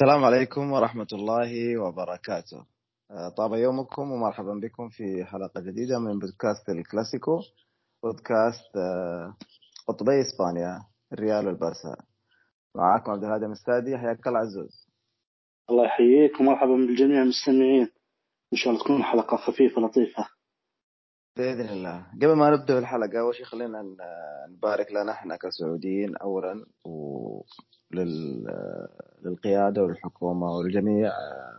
السلام عليكم ورحمة الله وبركاته. آه، طاب يومكم ومرحبا بكم في حلقة جديدة من بودكاست الكلاسيكو بودكاست آه، قطبي إسبانيا الريال والبرسا. معاكم عبد الهادي المستادي حياك الله عزوز. الله يحييك ومرحبا بالجميع المستمعين. إن شاء الله تكون حلقة خفيفة لطيفة. بإذن الله. قبل ما نبدأ الحلقة أول شيء خلينا نبارك لنا إحنا كسعوديين اولا و للقيادة والحكومة والجميع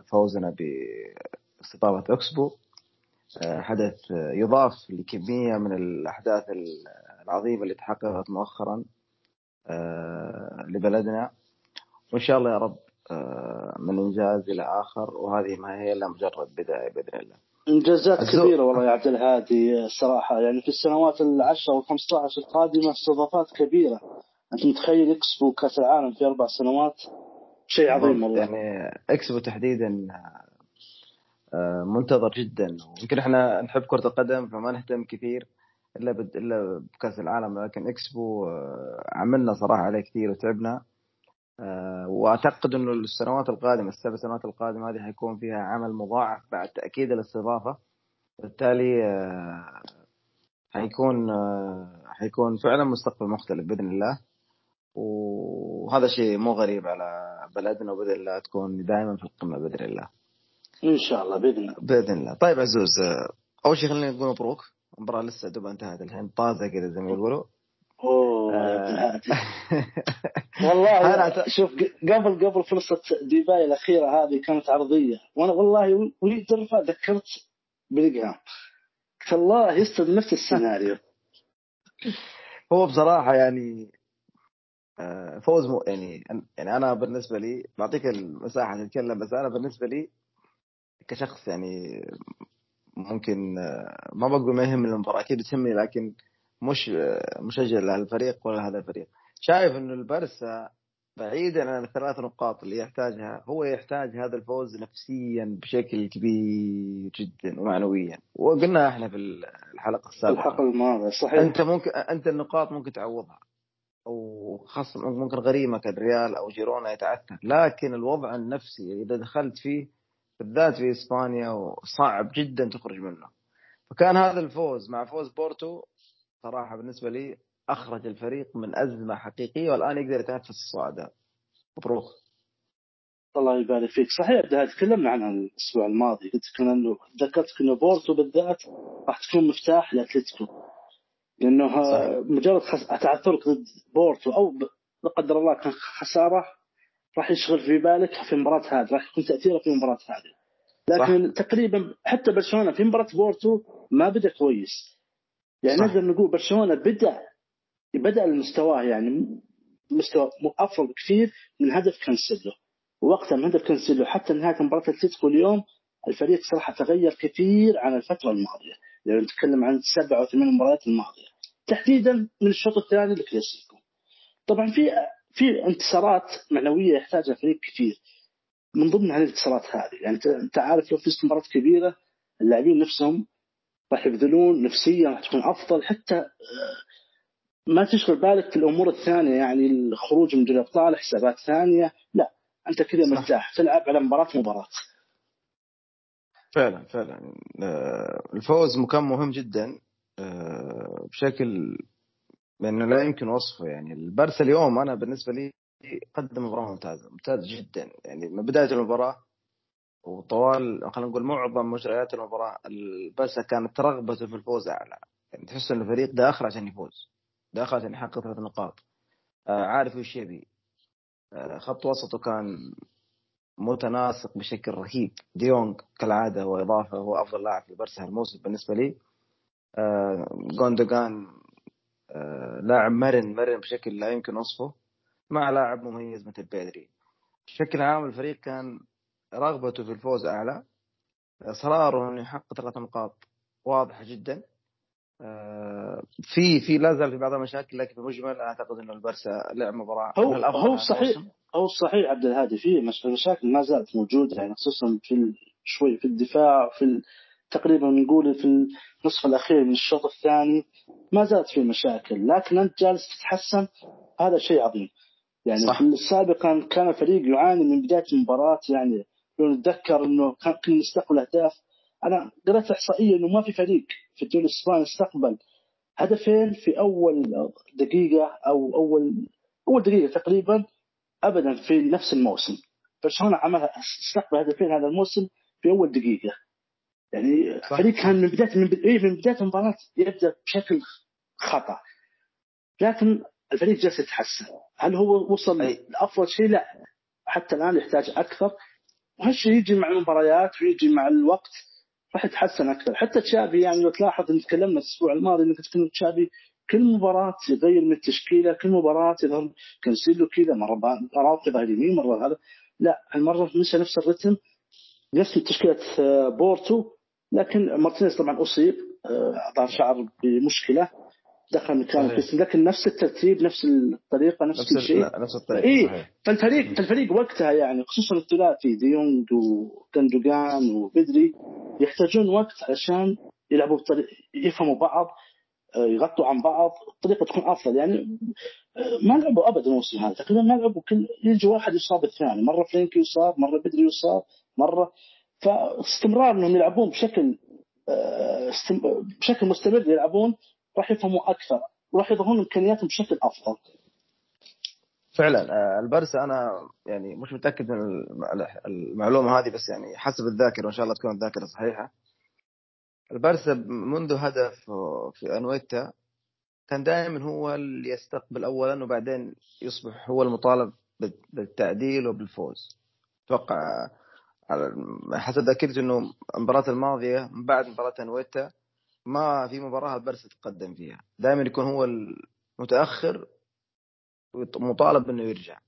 فوزنا باستضافه أكسبو. حدث يضاف لكمية من الأحداث العظيمة اللي تحققت مؤخرا لبلدنا. وإن شاء الله يا رب من إنجاز إلى آخر وهذه ما هي إلا مجرد بداية بإذن الله. انجازات كبيرة والله يا عبد الهادي الصراحة. يعني في السنوات العشر أو 15 القادمة استضافات كبيرة. أنت متخيل اكسبو كأس العالم في أربع سنوات؟ شيء عظيم والله. يعني اكسبو تحديدا آه، منتظر جدا. ويمكن إحنا نحب كرة القدم فما نهتم كثير إلا بد إلا بكأس العالم لكن اكسبو آه، عملنا صراحة عليه كثير وتعبنا. آه، وأعتقد إنه السنوات القادمة السبع سنوات القادمة هذه حيكون فيها عمل مضاعف بعد تأكيد الاستضافة. بالتالي آه، حيكون آه، حيكون فعلا مستقبل مختلف بإذن الله. وهذا شيء مو غريب على بلدنا وبإذن الله تكون دائما في القمة بإذن الله. إن شاء الله بإذن الله. بإذن الله، طيب عزوز أول شيء خلينا نقول مبروك. المباراة لسه دوب انتهت الحين طازة كذا زي ما يقولوا. أوه آه. والله شوف قبل قبل فرصة ديباي الأخيرة هذه كانت عرضية. وأنا والله وليد درفا ذكرت بلينغهام الله يستد نفس السيناريو. هو بصراحة يعني آه، فوز مو يعني يعني أنا بالنسبة لي بعطيك المساحة تتكلم بس أنا بالنسبة لي كشخص يعني ممكن آه، ما بقول ما يهم المباراة أكيد تهمني لكن مش مشجع لهالفريق ولا هذا الفريق. شايف إنه البرسا بعيدا عن الثلاث نقاط اللي يحتاجها هو يحتاج هذا الفوز نفسيا بشكل كبير جدا ومعنويا. وقلنا إحنا في الحلقة السابقة. الحلقة الماضية صحيح. أنت ممكن أنت النقاط ممكن تعوضها. أو ممكن غريمك الريال أو جيرونا يتعثر. لكن الوضع النفسي إذا دخلت فيه بالذات في إسبانيا صعب جدا تخرج منه. فكان هذا الفوز مع فوز بورتو صراحة بالنسبة لي أخرج الفريق من أزمة حقيقية والآن يقدر يتنفس الصعداء مبروك. الله يبارك فيك. صحيح ده تكلمنا عنها الأسبوع الماضي. قلت لك أنه ذكرتك أنه بورتو بالذات راح تكون مفتاح لأتلتيكو. لأنه مجرد خس... تعثرك ضد بورتو أو لا قدر الله كان خسارة راح يشغل في بالك في المباراه هذه راح يكون تأثيره في المباراه هذه. لكن صح. تقريبا حتى برشلونة في مباراة بورتو ما بدأ كويس. يعني نقدر نقول برشلونة بدأ بدأ المستوى يعني مستوى أفضل بكثير من هدف كانسيلو. ووقتها من هدف كانسيلو حتى نهاية مباراة الاتلتيكو اليوم الفريق صراحة تغير كثير عن الفترة الماضية. لو نتكلم عن سبع أو ثمان مباريات الماضية. تحديدا من الشوط الثاني للكلاسيكو طبعا في في انتصارات معنوية يحتاجها فريق كثير. من ضمن هذه الانتصارات هذه. يعني أنت عارف لو فزت مباراة كبيرة اللاعبين نفسهم راح يبذلون نفسيا راح تكون أفضل. حتى آه، ما تشغل بالك في الأمور الثانية يعني الخروج من دوري الأبطال حسابات ثانية. لا أنت كذا مرتاح تلعب على مباراة مباراة. فعلا فعلا. آه، الفوز مكان مهم جدا آه، بشكل لأنه لا يمكن وصفه. يعني البرسا اليوم أنا بالنسبة لي قدم مباراة ممتازة ممتازه جدا. يعني من بداية المباراة وطوال خلينا نقول معظم مجريات المباراه البرسا كانت رغبته في الفوز أعلى. يعني تحس إن الفريق داخل عشان يفوز داخل عشان يحقق ثلاث نقاط. آه عارف وش يبي؟ آه خط وسطه كان متناسق بشكل رهيب. ديونج كالعادة هو إضافة هو أفضل لاعب في برسا الموسم بالنسبة لي. آه آه لاعب مرن مرن بشكل لا يمكن وصفه. مع لاعب مميز مثل بيدري. بشكل عام الفريق كان رغبته في الفوز أعلى. إصراره إنه يحقق ثلاث نقاط واضحة جدا. آه، في في لا زال في بعض المشاكل لكن في المجمل أعتقد إنه البرسا لعب مباراة هو هو صحيح هو صحيح عبد الهادي في مشاكل ما زالت موجودة يعني خصوصا في شوي في الدفاع في تقريبا نقول في النصف الأخير من الشوط الثاني ما زالت في مشاكل. لكن أنت جالس تتحسن هذا شيء عظيم. يعني صح. سابقا كان الفريق يعاني من بداية المباراة يعني لو نتذكر إنه كان كل نستقبل أهداف. أنا قرأت إحصائية إنه ما في فريق في الدوري الإسباني استقبل هدفين في أول دقيقة أو أول أول دقيقة تقريبا ابدا في نفس الموسم. برشلونه عمل استقبل هدفين هذا الموسم في أول دقيقة. يعني صح. الفريق كان من بدايه من بدايه, من بداية المباراة يبدأ بشكل خطأ. لكن الفريق جالس يتحسن. هل هو وصل. لأفضل شيء؟ لا. حتى الآن يحتاج أكثر. وهالشيء يجي مع المباريات ويجي مع الوقت راح يتحسن أكثر. حتى تشافي يعني لو تلاحظ إن تكلمنا الأسبوع الماضي إنك تكون تشافي كل مباراة يغير من التشكيلة كل مباراة يظهر كنسيلو كذا مرة أراوخو ظهر يمين مرة هذا. لا المرة مشى نفس الرتم نفس تشكيلة آه، بورتو لكن مارتينيز طبعا أصيب آه، ظهر شعر بمشكلة. دخل مكان. كريستيان لكن نفس الترتيب نفس الطريقة نفس, نفس كل شيء نفس الطريقة صحيح. فالفريق فالفريق وقتها يعني خصوصا الثلاثي ديونج وجوندوجان وبيدري يحتاجون وقت عشان يلعبوا بطريقة يفهموا بعض آه، يغطوا عن بعض. الطريقة تكون أفضل. يعني آه، ما لعبوا ابدا الموسم هذا. تقريبا ما لعبوا كل يجي واحد يصاب الثاني. مرة فرينكي يصاب مرة بدري يصاب مرة. فاستمرار إنهم يلعبون بشكل آه، بشكل مستمر يلعبون. راح يفهموا أكثر. وراح يظهرون إمكانياتهم بشكل أفضل. فعلا آه، البرسا أنا يعني مش متأكد من الم- المعلومة هذه بس يعني حسب الذاكرة وإن شاء الله تكون الذاكرة صحيحة. البرسا منذ هدف في أنويتا كان دائما هو اللي يستقبل اولا وبعدين يصبح هو المطالب بال- بالتعديل وبالفوز. أتوقع على- حسب ذاكرتي إنه المباراه الماضية من بعد مباراة أنويتا ما في مباراة البرسا تقدم فيها. دائما يكون هو المتأخر مطالب إنه يرجع.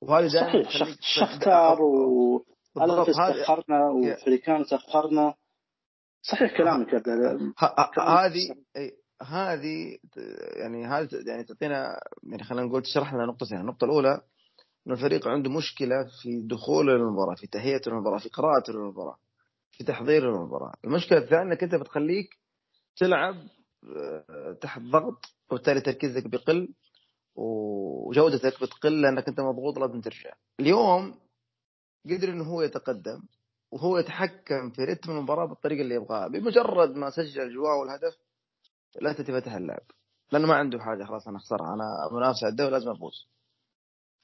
وهذه دائما صحيح شختار و تاخرنا وفريكان تاخرنا صحيح كلامك هذه هذه يعني هذه يعني تعطينا يعني خلينا نقول تشرح لنا نقطتين، النقطة الأولى إنه الفريق عنده مشكلة في دخوله للمباراة، في تهيئته للمباراة، في قراءته للمباراة، في تحضيره للمباراة، المشكلة الثانية إنك أنت بتخليك تلعب آه، تحت ضغط وبالتالي تركيزك بيقل وجودتك بتقل لأنك أنت مضغوط لازم ترجع. اليوم قدر إنه هو يتقدم وهو يتحكم في رتم المباراة بالطريقة اللي يبغاها، بمجرد ما سجل جواو الهدف لا تتفتح اللعب لأنه ما عنده حاجة خلاص أنا أخسرها. أنا منافس على الدوري لازم أفوز.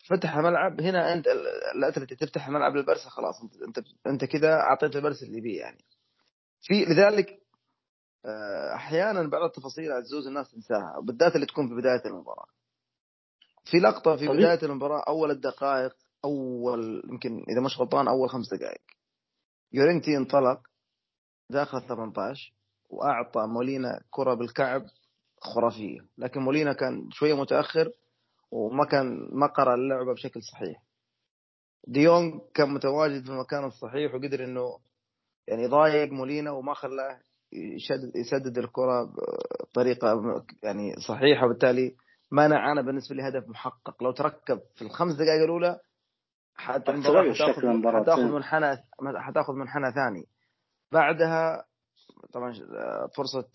فتح ملعب هنا أنت الأتلتي تفتح ملعب للبرسا خلاص انت انت, أنت كذا اعطيت البرسا اللي بيه يعني. في لذلك أحيانا بعض التفاصيل عزوز الناس تنساها بالذات اللي تكون في بداية المباراة. في لقطة في طبيعي. بداية المباراة أول الدقائق أول يمكن إذا مش غلطان أول خمس دقائق. يورنتي انطلق داخل ال 18 وأعطى مولينا كرة بالكعب خرافية. لكن مولينا كان شوية متأخر وما كان ما قرأ اللعبة بشكل صحيح. ديونج كان متواجد في المكان الصحيح وقدر إنه يعني يضايق مولينا وما خلاه يشدد يسدد الكرة بطريقة يعني صحيحة وبالتالي منع أنا بالنسبة لي هدف محقق. لو تركب في الخمس دقائق الأولى حتى حتاخذ منحنى حتاخذ منحنى ثاني. بعدها طبعا فرصة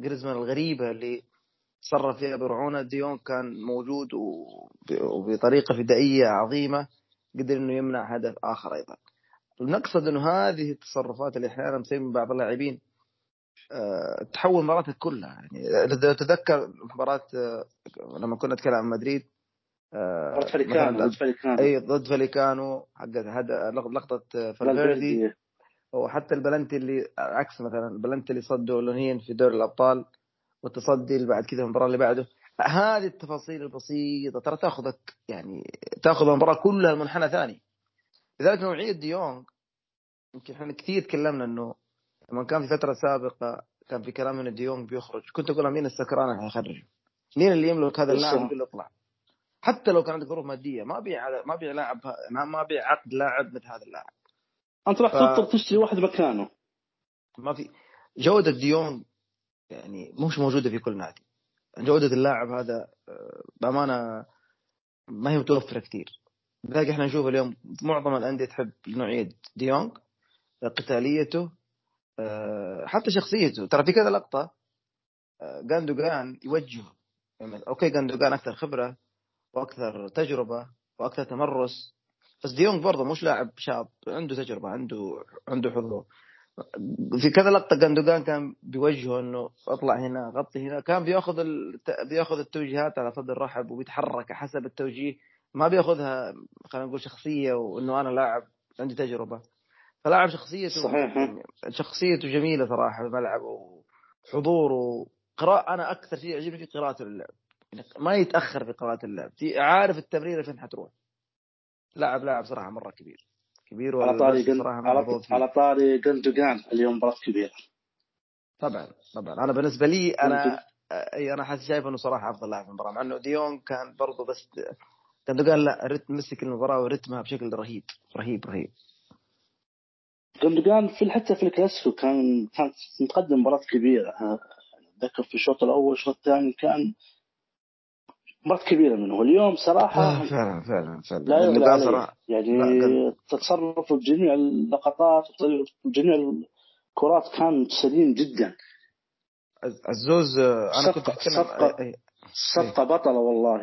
جريزمان الغريبة اللي تصرف فيها برعونة. ديون كان موجود وب- وبطريقة فدائية عظيمة قدر إنه يمنع هدف آخر أيضا. نقصد إنه هذه التصرفات اللي أحيانا تصير من بعض اللاعبين تحول مباراتك كلها. يعني إذا تتذكر مباراة آه، لما كنا نتكلم عن مدريد آه، فريكان مثلاً ضد فريكان إي ضد فاليكانو حقت هذا لقطة آه، فالفيردي. وحتى البلنتي اللي عكس مثلا البلنتي اللي صده لونين في دوري الأبطال والتصدي اللي بعد كذا المباراة اللي بعده. هذه التفاصيل البسيطة ترى تأخذك يعني تأخذ المباراة كلها لمنحنى ثاني. لذلك نوعيه ديونج يمكن إحنا كثير تكلمنا إنه لما كان في فترة سابقة كان في كلام إن ديونج بيخرج كنت أقول مين السكران اللي حيخرجه؟ مين اللي يملك هذا اللاعب. يقول اطلع. حتى لو كان عندك ظروف مادية ما بيع ما بيع لاعب ما ما بيع عقد لاعب مثل هذا اللاعب. أنت راح ف- تضطر تشتري واحد مكانه. ما في. جودة ديونج يعني مش موجودة في كل نادي. جودة اللاعب هذا آه، بأمانة ما هي متوفرة كثير. لذلك إحنا نشوف اليوم معظم الأندية تحب نوعية ديونج قتاليته حتى شخصيته. ترى في كذا لقطة آه، جاندوجان يوجهه. يعني okay جاندوجان أكثر خبرة وأكثر تجربة وأكثر تمرس. بس ديونج برضه مش لاعب شاب عنده تجربة عنده عنده حضور. في كذا لقطة جندوجان كان بيوجهه إنه أطلع هنا غطي هنا. كان بيأخذ ال... بيأخذ التوجيهات على صدر رحب وبيتحرك حسب التوجيه. ما بيأخذها خلينا نقول شخصية وإنه أنا لاعب عندي تجربة. فلاعب شخصيته صحيح. شخصيته جميلة صراحة في الملعب وحضوره قراءة أنا أكثر شيء يعجبني في قراءته للعب يعني ما يتأخر في قراءة اللعب. عارف التمريره فين حتروح. لاعب لاعب صراحة مرة كبير. كبير على طاري جن... على, على طاري جندوجان اليوم مباراة كبيرة. طبعا طبعا. أنا بالنسبة لي أنا أي أنا حاسس شايف إنه صراحة أفضل لاعب في المباراة مع إنه ديون كان برضه بس جندوجان لا رتم مسك المباراه ورتمها بشكل رهيب. رهيب رهيب. جندوجان في حتى في الكلاسيكو كان كان متقدم مباراة كبيرة. أتذكر في الشوط الأول الشوط الثاني كان مباراة كبيرة منه. واليوم صراحة آه فعلا فعلا فعلا. لا يغلى عليه. صراحة يعني تصرف بجميع اللقطات وجميع الكرات كان سليم جدا. الزوز أنا كنت اتكلم صفقة صفقة بطلة والله.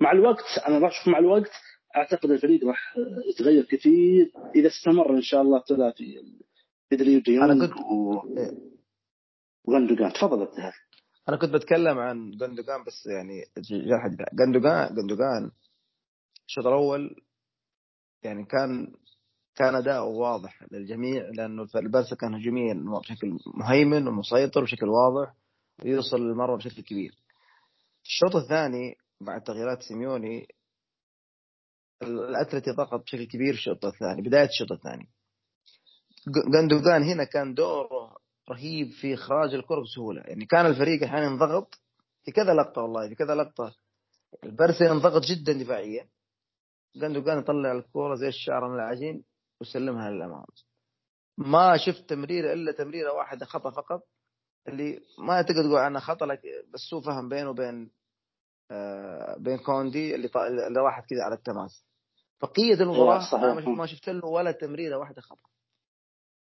مع الوقت أنا أشوف مع الوقت أعتقد الفريق راح يتغير كثير إذا استمر إن شاء الله ثلاثي بدري وديونج أنا كنت و... وغندوجان تفضل ابتهال أنا كنت بتكلم عن جندوجان بس يعني جندوجان جندوجان الشوط الأول يعني كان كان اداؤه واضح للجميع لأنه البارسا كان هجوميا بشكل مهيمن ومسيطر بشكل واضح ويوصل للمرمى بشكل كبير. الشوط الثاني بعد تغييرات سيميوني الاتلتي ضغط بشكل كبير في الشوط الثاني بداية الشوط الثاني. جندوجان هنا كان دوره رهيب في إخراج الكرة بسهولة. يعني كان الفريق أحيانا ينضغط في كذا لقطة والله في كذا لقطة. البرسا ينضغط جدا دفاعيا. جندوجان يطلع الكوره زي الشعر من العجين ويسلمها للأمام. ما شفت تمريره إلا تمريرة واحدة خطأ فقط اللي ما تقدر تقول عنها خطأ بس هو فهم بينه وبين آه بين كوندي اللي, اللي راحت كذا على التماس. بقيه المباراه ما شفت له ولا تمريرة واحدة خطا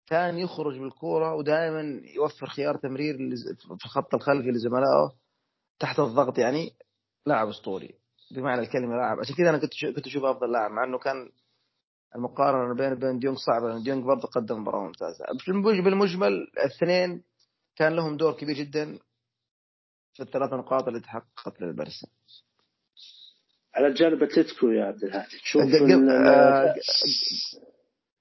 كان يخرج بالكورة ودائما يوفر خيار تمرير في الخط الخلفي لزملائه تحت الضغط. يعني لاعب أسطوري بمعنى الكلمة لاعب. عشان كذا أنا كنت كنت اشوفه أفضل لاعب مع إنه كان المقارنة بين بين ديونج صعبة لأن ديونج برضه قدم مباراة ممتازة. بالمجمل الاثنين كان لهم دور كبير جدا في الثلاث نقاط اللي تحققت للبرسا على الجانب التتكو يا عبد الهادي. تشوف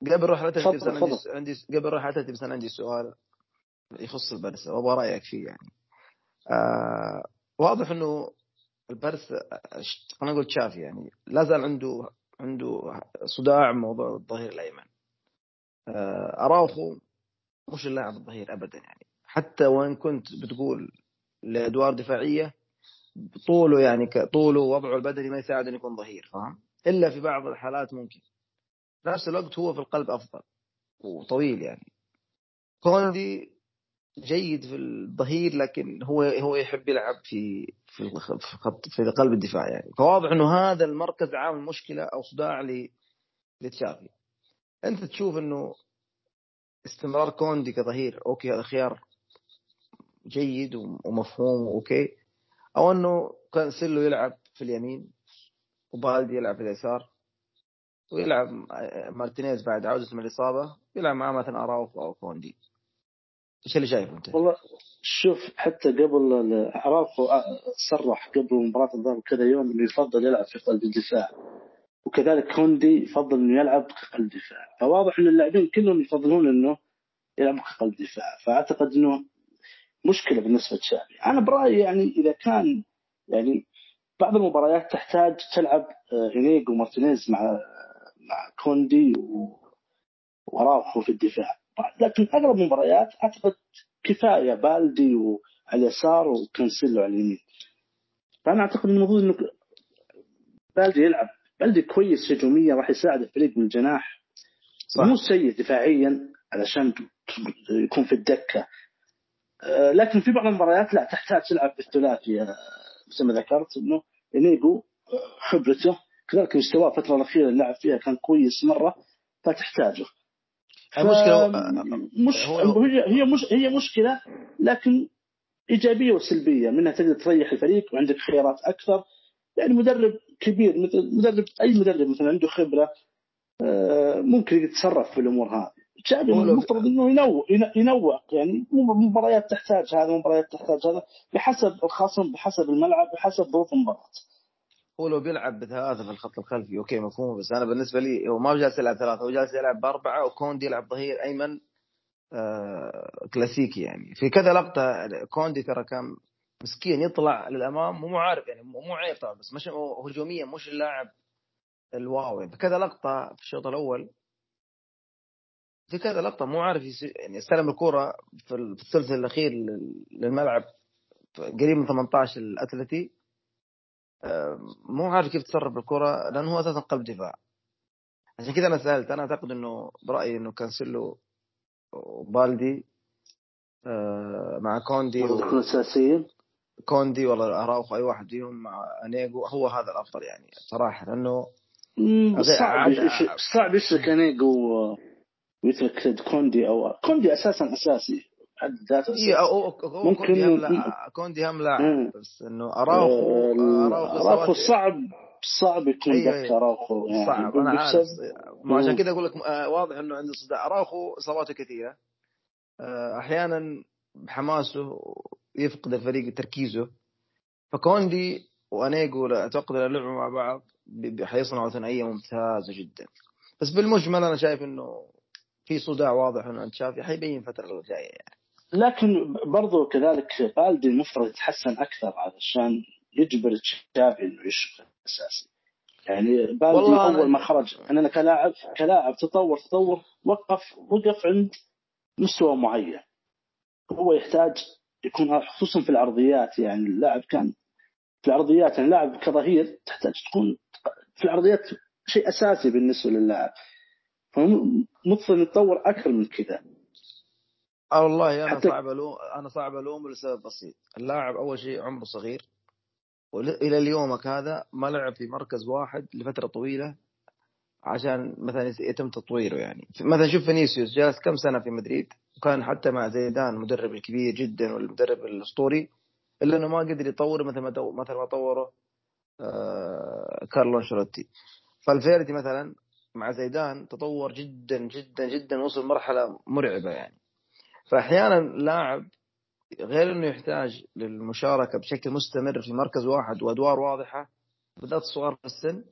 قبل روح بس عندي عندي قبل روح عندي سؤال يخص البرسا وأبغى رأيك فيه يعني. آه واضح إنه البرسا خلينا نقول تشافي يعني لا زال عنده عنده صداع موضوع الظهير الأيمن. آه أراوخو مش اللاعب الظهير ابدا يعني. حتى وإن كنت بتقول لأدوار دفاعية طوله يعني طوله ووضعه البدني ما يساعد انه يكون ظهير فاهم؟ إلا في بعض الحالات ممكن. نفس الوقت هو في القلب أفضل وطويل يعني. كوندي جيد في الظهير لكن هو هو يحب يلعب في في خط في قلب الدفاع يعني. فواضح إنه هذا المركز عامل مشكله أو صداع لتشافي. أنت تشوف إنه استمرار كوندي كظهير okay هذا خيار جيد ومفهوم okay. أو إنه كانسيلو يلعب في اليمين وبالدي يلعب في اليسار ويلعب مارتينيز بعد عودته من الإصابة يلعب معاه مثلا اراوخو أو كوندي إيش اللي شايفه أنت؟ والله شوف حتى قبل اراوخو صرح قبل مباراة الظهر كذا يوم إنه يفضل يلعب في قلب الدفاع. وكذلك كوندي يفضل إنه يلعب كقلب دفاع. فواضح إن اللاعبين كلهم يفضلون إنه يلعبوا كقلب دفاع. فأعتقد إنه مشكلة بالنسبة لتشافي. أنا برأيي يعني إذا كان يعني بعض المباريات تحتاج تلعب انيجو مارتينيز مع مع كوندي وراوخو في الدفاع. لكن أغلب المباريات أعتقد كفاية بالدي وعلى اليسار وكنسلو على اليمين. فأنا أعتقد المفروض انه بالدي يلعب. بالدي كويس هجوميا راح يساعد الفريق من الجناح. صح. مو سيء دفاعيا علشان يكون في الدكة. آه، لكن في بعض المباريات لا تحتاج تلعب بالثلاثي مثل ما ذكرت إنه إنيجو خبرته كذلك مستواه الفترة الأخيرة اللي لعب فيها كان كويس مرة فتحتاجه. المشكلة مش هي هي مش هي مشكلة لكن إيجابية وسلبية منها تقدر تريح الفريق وعندك خيارات أكثر يعني مدرب كبير مثل مدرب أي مدرب مثلا عنده خبرة آه، ممكن يتصرف في الأمور هذه. تشافي المفترض إنه ينوع ينوع. يعني مباريات تحتاج هذا مباريات تحتاج هذا بحسب الخصم بحسب الملعب بحسب ظروف المباراة. هو لو بيلعب بثلاثه في الخط الخلفي okay مفهوم بس أنا بالنسبة لي هو ما جالس يلعب ثلاثة هو جالس يلعب بأربعة وكوندي يلعب ظهير أيمن آه كلاسيكي يعني. في كذا لقطة كوندي ترى كان مسكين يطلع للأمام مو عارف يعني مو عيب طبعا بس مش هجوميا مش اللاعب الواو يعني. في كذا لقطة في الشوط الأول في كذا لقطة مو عارف يعني استلم الكره في الثلث الأخير للملعب قريب من 18 الأتلتي. مو عارف كيف تصرف الكره لأنه هو أساسا قلب دفاع. عشان كذا أنا سألت أنا أعتقد إنه برأيي إنه كانسلو وبالدي آه، مع كوندي و... أساسيين؟ كوندي ولا أراوخو أي واحد فيهم مع أنيجو هو هذا الأفضل يعني صراحة لأنه صعب صعب يشرك أنيجو ويترك كوندي أو كوندي أساسا أساسي. حد ذاته ممكن كوندي هم كوندي هم لاعب بس إنه اراوخو أراوخو, أراوخو صعب صعب يكون أيوة ذاك أراوخو يعني صعب أنا عارف. عشان كذا أقول لك آه، واضح إنه عنده صداع. أراوخو إصاباته كثيرة. آه، أحيانا بحماسه يفقد الفريق تركيزه. فكوندي وأنيجو اعتقد لو لعبوا مع بعض حيصنعوا ثنائية ممتازة جدا. بس بالمجمل أنا شايف إنه في صداع واضح انه انت شايف حيبين الفترة الجايه يعني. لكن برضو كذلك بالدي المفترض يتحسن أكثر علشان يجبر تشافي إنه يشرف أساسي. يعني بالدي أول ما خرج أنا كلاعب كلاعب تطور تطور وقف وقف عند مستوى معين. هو يحتاج يكون خصوصا في العرضيات يعني اللاعب كان في العرضيات يعني اللاعب كظهير تحتاج تكون في العرضيات شيء أساسي بالنسبة للاعب. فمفترض يتطور أكثر من كذا. آه والله أنا حتى... صعب الوم أنا صعب ألومه لسبب بسيط. اللاعب أول شيء عمره صغير والى اليومك هذا ما لعب في مركز واحد لفترة طويلة عشان مثلا يتم تطويره يعني. مثلا شوف فينيسيوس جالس كم سنة في مدريد وكان حتى مع زيدان المدرب الكبير جدا والمدرب الأسطوري إلا إنه ما قدر يطوره مثل ما مثل ما طوره آه كارلو أنشيلوتي. فالفيردي مثلا مع زيدان تطور جدا جدا جدا وصل مرحلة مرعبة يعني. فاحيانا لاعب غير إنه يحتاج للمشاركة بشكل مستمر في مركز واحد وأدوار واضحة بالذات الصغار في السن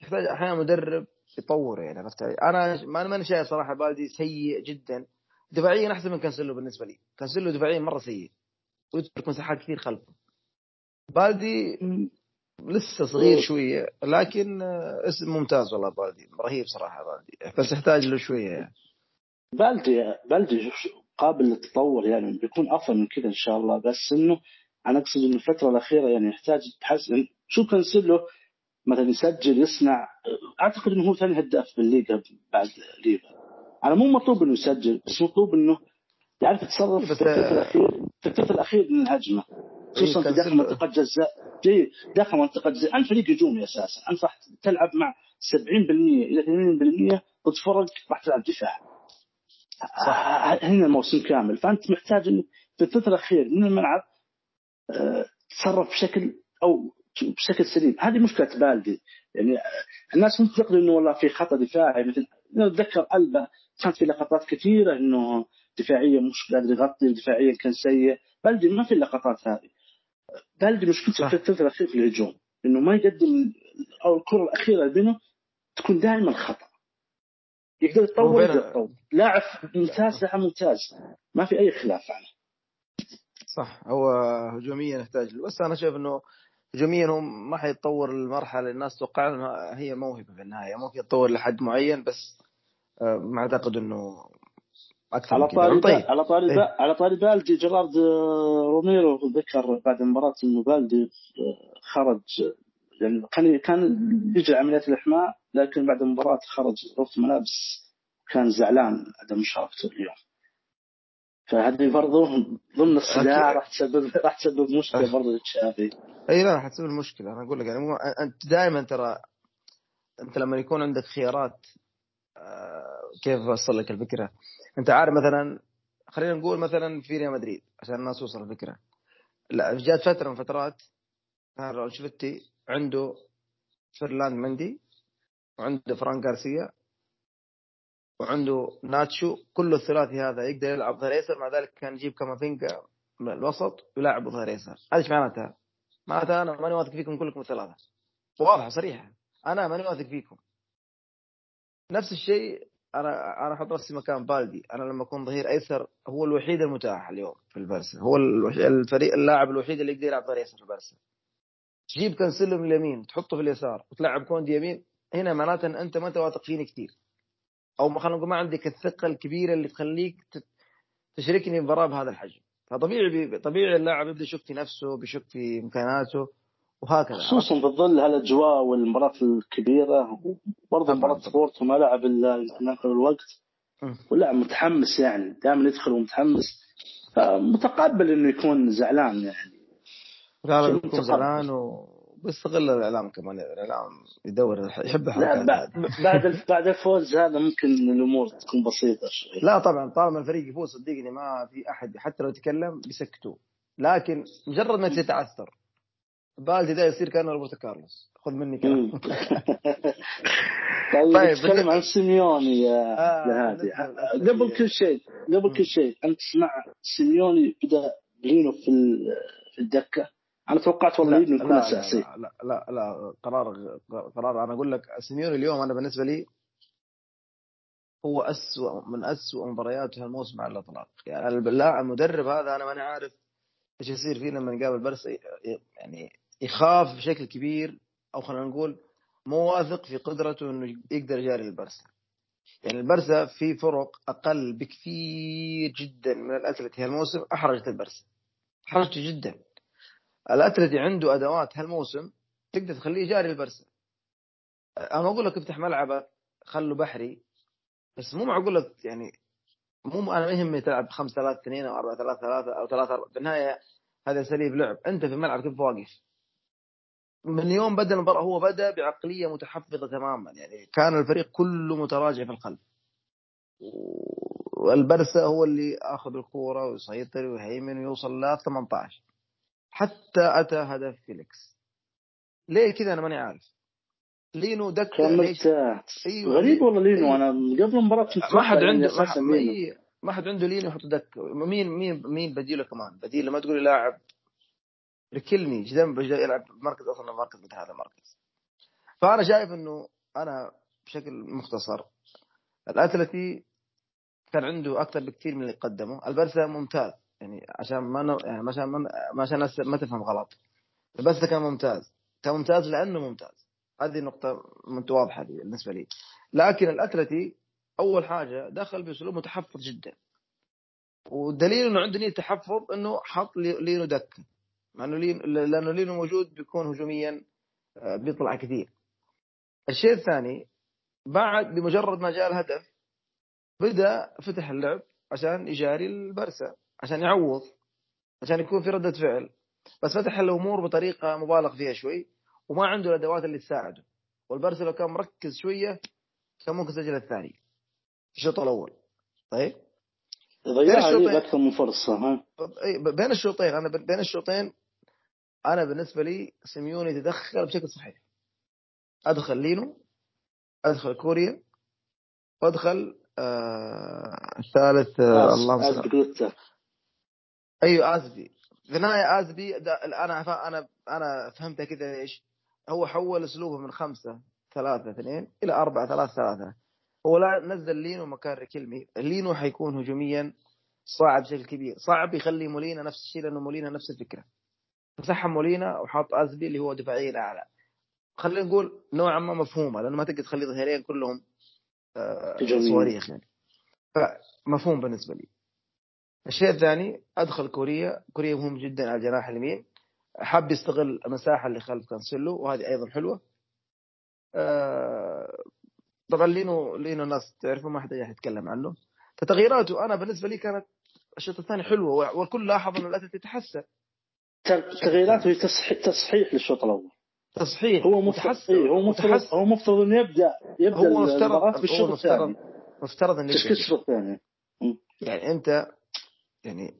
يحتاج أحيانا مدرب يطور يعني عرفت؟ أنا ما أنا شايف صراحة بالدي سيء جدا. دفاعيا أحسن من كانسلو بالنسبة لي. كانسلو دفاعيا مرة سيء ويترك مساحات كثير خلفه. بالدي لسه صغير شوية لكن اسم ممتاز والله بالدي رهيب صراحة بالدي بس يحتاج له شوية. يعني بالدي بالدي قابل للتطور يعني بيكون افضل من كذا إن شاء الله بس إنه أنا أقصد إنه الفترة الأخيرة يعني يحتاج تحسن شو كنسله مثلا يسجل يصنع أعتقد إنه هو ثاني هداف بالليغا بعد ليفا. أنا مو مطلوب إنه يسجل بس مطلوب إنه يعرف يتصرف في الثلث الأخير في الثلث الأخير من الهجمة. خصوصا في داخل منطقة جزاء. جيد داخل منطقة جزاء. انت فريق هجومي أساسا انت راح تلعب مع 70% إلى 80% ضد فرق راح تلعب دفاع. صح. هنا الموسم كامل. فأنت محتاج إنك في الثلث الاخير من الملعب آه، تصرف بشكل أو بشكل سليم. هذه مشكلة بالدي. يعني الناس ممكن تعتقد إنه والله في خطأ دفاعي. مثل نتذكر ألبا كانت في لقطات كثيرة إنه دفاعيا مش قادر يغطي دفاعيا كان سيء. بلدي ما في اللقطات هذه. بلدي مشكلته في الثلث الأخير في الهجوم إنه ما يقدم أو الكرة الأخيرة بينه تكون دائما خطأ. يقدر يتطور يقدر يتطور. لاعب ممتاز لاعب ممتاز. ما في أي خلاف عنه صح. هو هجوميا يحتاج بس أنا شايف إنه هجوميا هو ما حيتطور المرحلة. الناس توقع هي موهبة في النهاية. ممكن يتطور لحد معين بس آه، ما أعتقد إنه أكثر على طاري طيب. على طاري إيه؟ على طاري بالدي جيرارد روميرو ذكر بعد المباراه إنه بالدي آه، خرج يعني كان كان يجري عمليات الإحماء لكن بعد المباراة خرج غرفه ملابس. كان زعلان عدم مشاركته اليوم. فهذه برضه ضمن الصداع راح تسبب راح تسبب مشكلة برضه للتشافي إي لا راح تسبب مشكلة. أنا أقول لك يعني أنت دائما ترى أنت لما يكون عندك خيارات آه، كيف اوصل لك الفكرة؟ أنت عارف مثلا خلينا نقول مثلا في ريال مدريد عشان الناس توصل الفكرة. لا جات فترة من فترات كارلو انشيلوتي عنده فرلاند مندي وعنده فران غارسيا وعنده ناتشو كل الثلاثي هذا يقدر يلعب ظهير ايسر مع ذلك كان يجيب كامافينجا من الوسط ويلعب ظهير ايسر هذا إيش معناتها؟ معناتها أنا ماني واثق فيكم كلكم الثلاثة. واضحة صريحة. أنا ماني واثق فيكم. نفس الشيء أنا أنا أحط نفسي مكان بالدي. أنا لما أكون ظهير أيسر هو الوحيد المتاح اليوم في البرسا. هو الفريق اللاعب الوحيد اللي يقدر يلعب ظهير أيسر في البرسا. تجيب كانسيلو من اليمين تحطه في اليسار وتلعب كوندي يمين هنا معناته إن أنت ما أنت واثق فيني كثير أو خلينا نقول ما عندك الثقة الكبيرة اللي تخليك تشركني مباراة بهذا الحجم. فطبيعي طبيعي اللاعب يبدأ يشك في نفسه بيشك في إمكاناته. وهكذا. خصوصا في ظل هالاجواء والمباراة الكبيرة وبرضه مباراة بورتو وما لعب إلا الوقت. ولا متحمس يعني دائما يدخل ومتحمس. فمتقبل إنه يكون زعلان يعني. لا لا يكون زعلان وبيستغل الإعلام كمان الإعلام يدور يحب الحركات بعد بعد الفوز هذا ممكن الأمور تكون بسيطة شوي. لا طبعا طالما الفريق يفوز صدقني ما في أحد حتى لو تكلم بيسكتوه لكن مجرد ما تتعثر. بالدي ده يصير كأنه روبرتو كارلوس. خذ مني كلام. طيب, طيب نتكلم عن سيميوني يا آه هادي. قبل كل شيء قبل كل شيء أنت تسمع سيميوني بدا لينو في الدكة؟ أنا توقعت والله لينو يكون اساسي لا لا, لا لا قرار قرار. أنا أقول لك سيميوني اليوم أنا بالنسبة لي هو أسوأ من أسوأ مبارياته الموسم على الإطلاق. يعني المدرب هذا أنا ماني عارف إيش يصير فيه لما نقابل برسا يعني يخاف بشكل كبير أو خلينا نقول مو واثق في قدرته إنه يقدر يجاري البرسا. يعني البرسا في فرق أقل بكثير جدا من الأتلتي هالموسم أحرجت البرسا. أحرجته جدا. الأتلتي عنده أدوات هالموسم تقدر تخليه يجاري البرسا. أنا أقول لك افتح ملعبك خله بحري بس مو معقول يعني مو أنا ما يهمني تلعب 5 3 2 أو 4 3 3 أو 3 4 بالنهاية هذا اساليب لعب. أنت في الملعب كيف واقف. من يوم بدأ المباراة هو بدأ بعقلية متحفظة تماما. يعني كان الفريق كله متراجع في القلب. والبرسا هو اللي آخذ الكورة ويسيطر ويهيمن ويوصل ل 18 حتى أتى هدف فيليكس. ليه كذا أنا ماني عارف. لينو دك أيوة غريب والله لينو. أنا قبل المباراة ما حد عنده ما, ما حد عنده لينو يحط دك. مين مين مين بديله كمان؟ بديله ما تقول لاعب. ريكيلمي جناح يلعب مركز أصلا مركز مثل هذا المركز. فأنا شايف إنه أنا بشكل مختصر الأتلتي كان عنده أكثر بكثير من اللي قدمه. البرسا ممتاز يعني عشان ما يعني عشان ما عشان ما تفهم غلط. البرسا كان ممتاز كان ممتاز لأنه ممتاز. هذه نقطة واضحة بالنسبة لي. لكن الأتلتي أول حاجة دخل بأسلوب متحفظ جدا. والدليل إنه عنده نية تحفظ إنه حط لينو دكة. لأنه لين لأنه لينو موجود بيكون هجوميا آه، بيطلع كثير. الشيء الثاني بعد بمجرد ما جاء الهدف بدأ فتح اللعب عشان يجاري البرسا عشان يعوض عشان يكون في ردة فعل. بس فتح الأمور بطريقة مبالغ فيها شوي وما عنده الأدوات اللي تساعده. والبرسا لو كان مركز شوية كان ممكن يسجل الثاني الشوط الأول. طيب؟ ضيع أكثر من فرصة ها؟ بين الشوطين أنا بين الشوطين أنا بالنسبة لي سيميوني تدخل بشكل صحيح. أدخل لينو أدخل كوريا وأدخل آه الثالث آه اللهم صل أيوه ازبي في النهاية ازبي أنا أنا أنا فهمتها كذا ليش؟ هو حول أسلوبه من خمسة ثلاثة اثنين إلى أربعة ثلاثة ثلاثة. هو لا نزل لينو مكان ريكيلمي. لينو حيكون هجوميا صعب بشكل كبير. صعب يخلي مولينا نفس الشيء لأنه مولينا نفس الفكرة. مسحها مولينا وحاط ازبي اللي هو دفاعيا اعلى خلينا نقول نوعا ما مفهومة لأنه ما تقدر تخلي ظهيرين كلهم آه صواريخ يعني. فمفهوم بالنسبة لي. الشيء الثاني أدخل كوريا. كوريا مهم جدا على الجناح اليمين. حاب يستغل المساحة اللي خلف كانسيلو وهذه أيضا حلوة. آه طبعا لينو لينو الناس تعرفه ما حد يتكلم عنه. فتغييراته أنا بالنسبة لي كانت الشوط الثاني حلوة والكل لاحظ إنه الاتلتي تحسن. تغييراته تصحيح تصحيح للشوط الأول. تصحيح هو متحسن إيه هو مفترض هو مفترض إنه يبدا يبدأ هو مفترض في الشوط الثاني. مفترض إنه تشكيل الشوط الثاني. يعني أنت يعني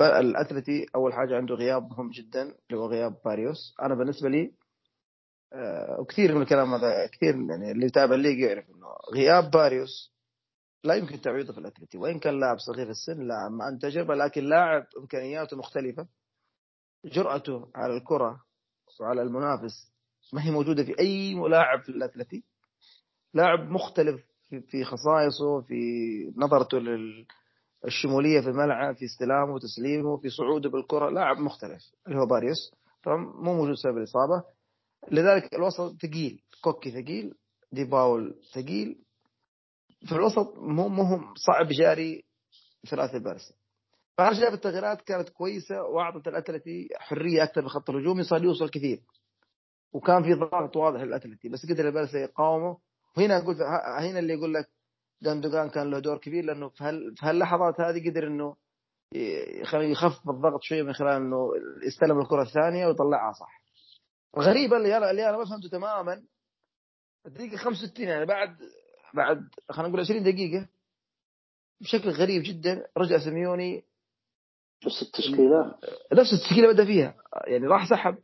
الأتلتي أول حاجة عنده غياب مهم جدا اللي هو غياب باريوس. أنا بالنسبة لي آه، وكثير من الكلام هذا كثير يعني اللي يتابع الليج يعرف إنه غياب باريوس لا يمكن تعويضه في الأتلتي. وإن كان لاعب صغير السن لاعب عنده تجربة لكن لاعب إمكانياته مختلفة. جرأته على الكرة وعلى المنافس. ما هي موجودة في أي لاعب في الاتلتي لاعب مختلف في خصائصه في نظرته للشمولية في الملعب في استلامه وتسليمه في صعوده بالكرة. لاعب مختلف اللي هو باريوس طبعا مو موجود بسبب الإصابة. لذلك الوسط ثقيل. كوكي ثقيل. دي باول ثقيل. في الوسط مو مهم صعب جاري ثلاثي بارسا فانا شايف التغييرات كانت كويسة وأعطت الأتلتي حرية أكثر بخط الهجوم صار يوصل كثير وكان في ضغط واضح للأتلتي بس قدر البارسا يقاومه وهنا أقول هنا اللي يقول لك جاندوجان كان له دور كبير لأنه في, هال... في هاللحظات هذه قدر إنه يخفف الضغط شوية من خلال إنه يستلم الكرة الثانية ويطلعها صح. غريبة اللي, اللي أنا ما فهمته تماما الدقيقة 65 يعني بعد بعد خلينا نقول 20 دقيقة بشكل غريب جدا رجع سيميوني نفس التشكيلة. نفس التشكيلة بدأ فيها. يعني راح سحب.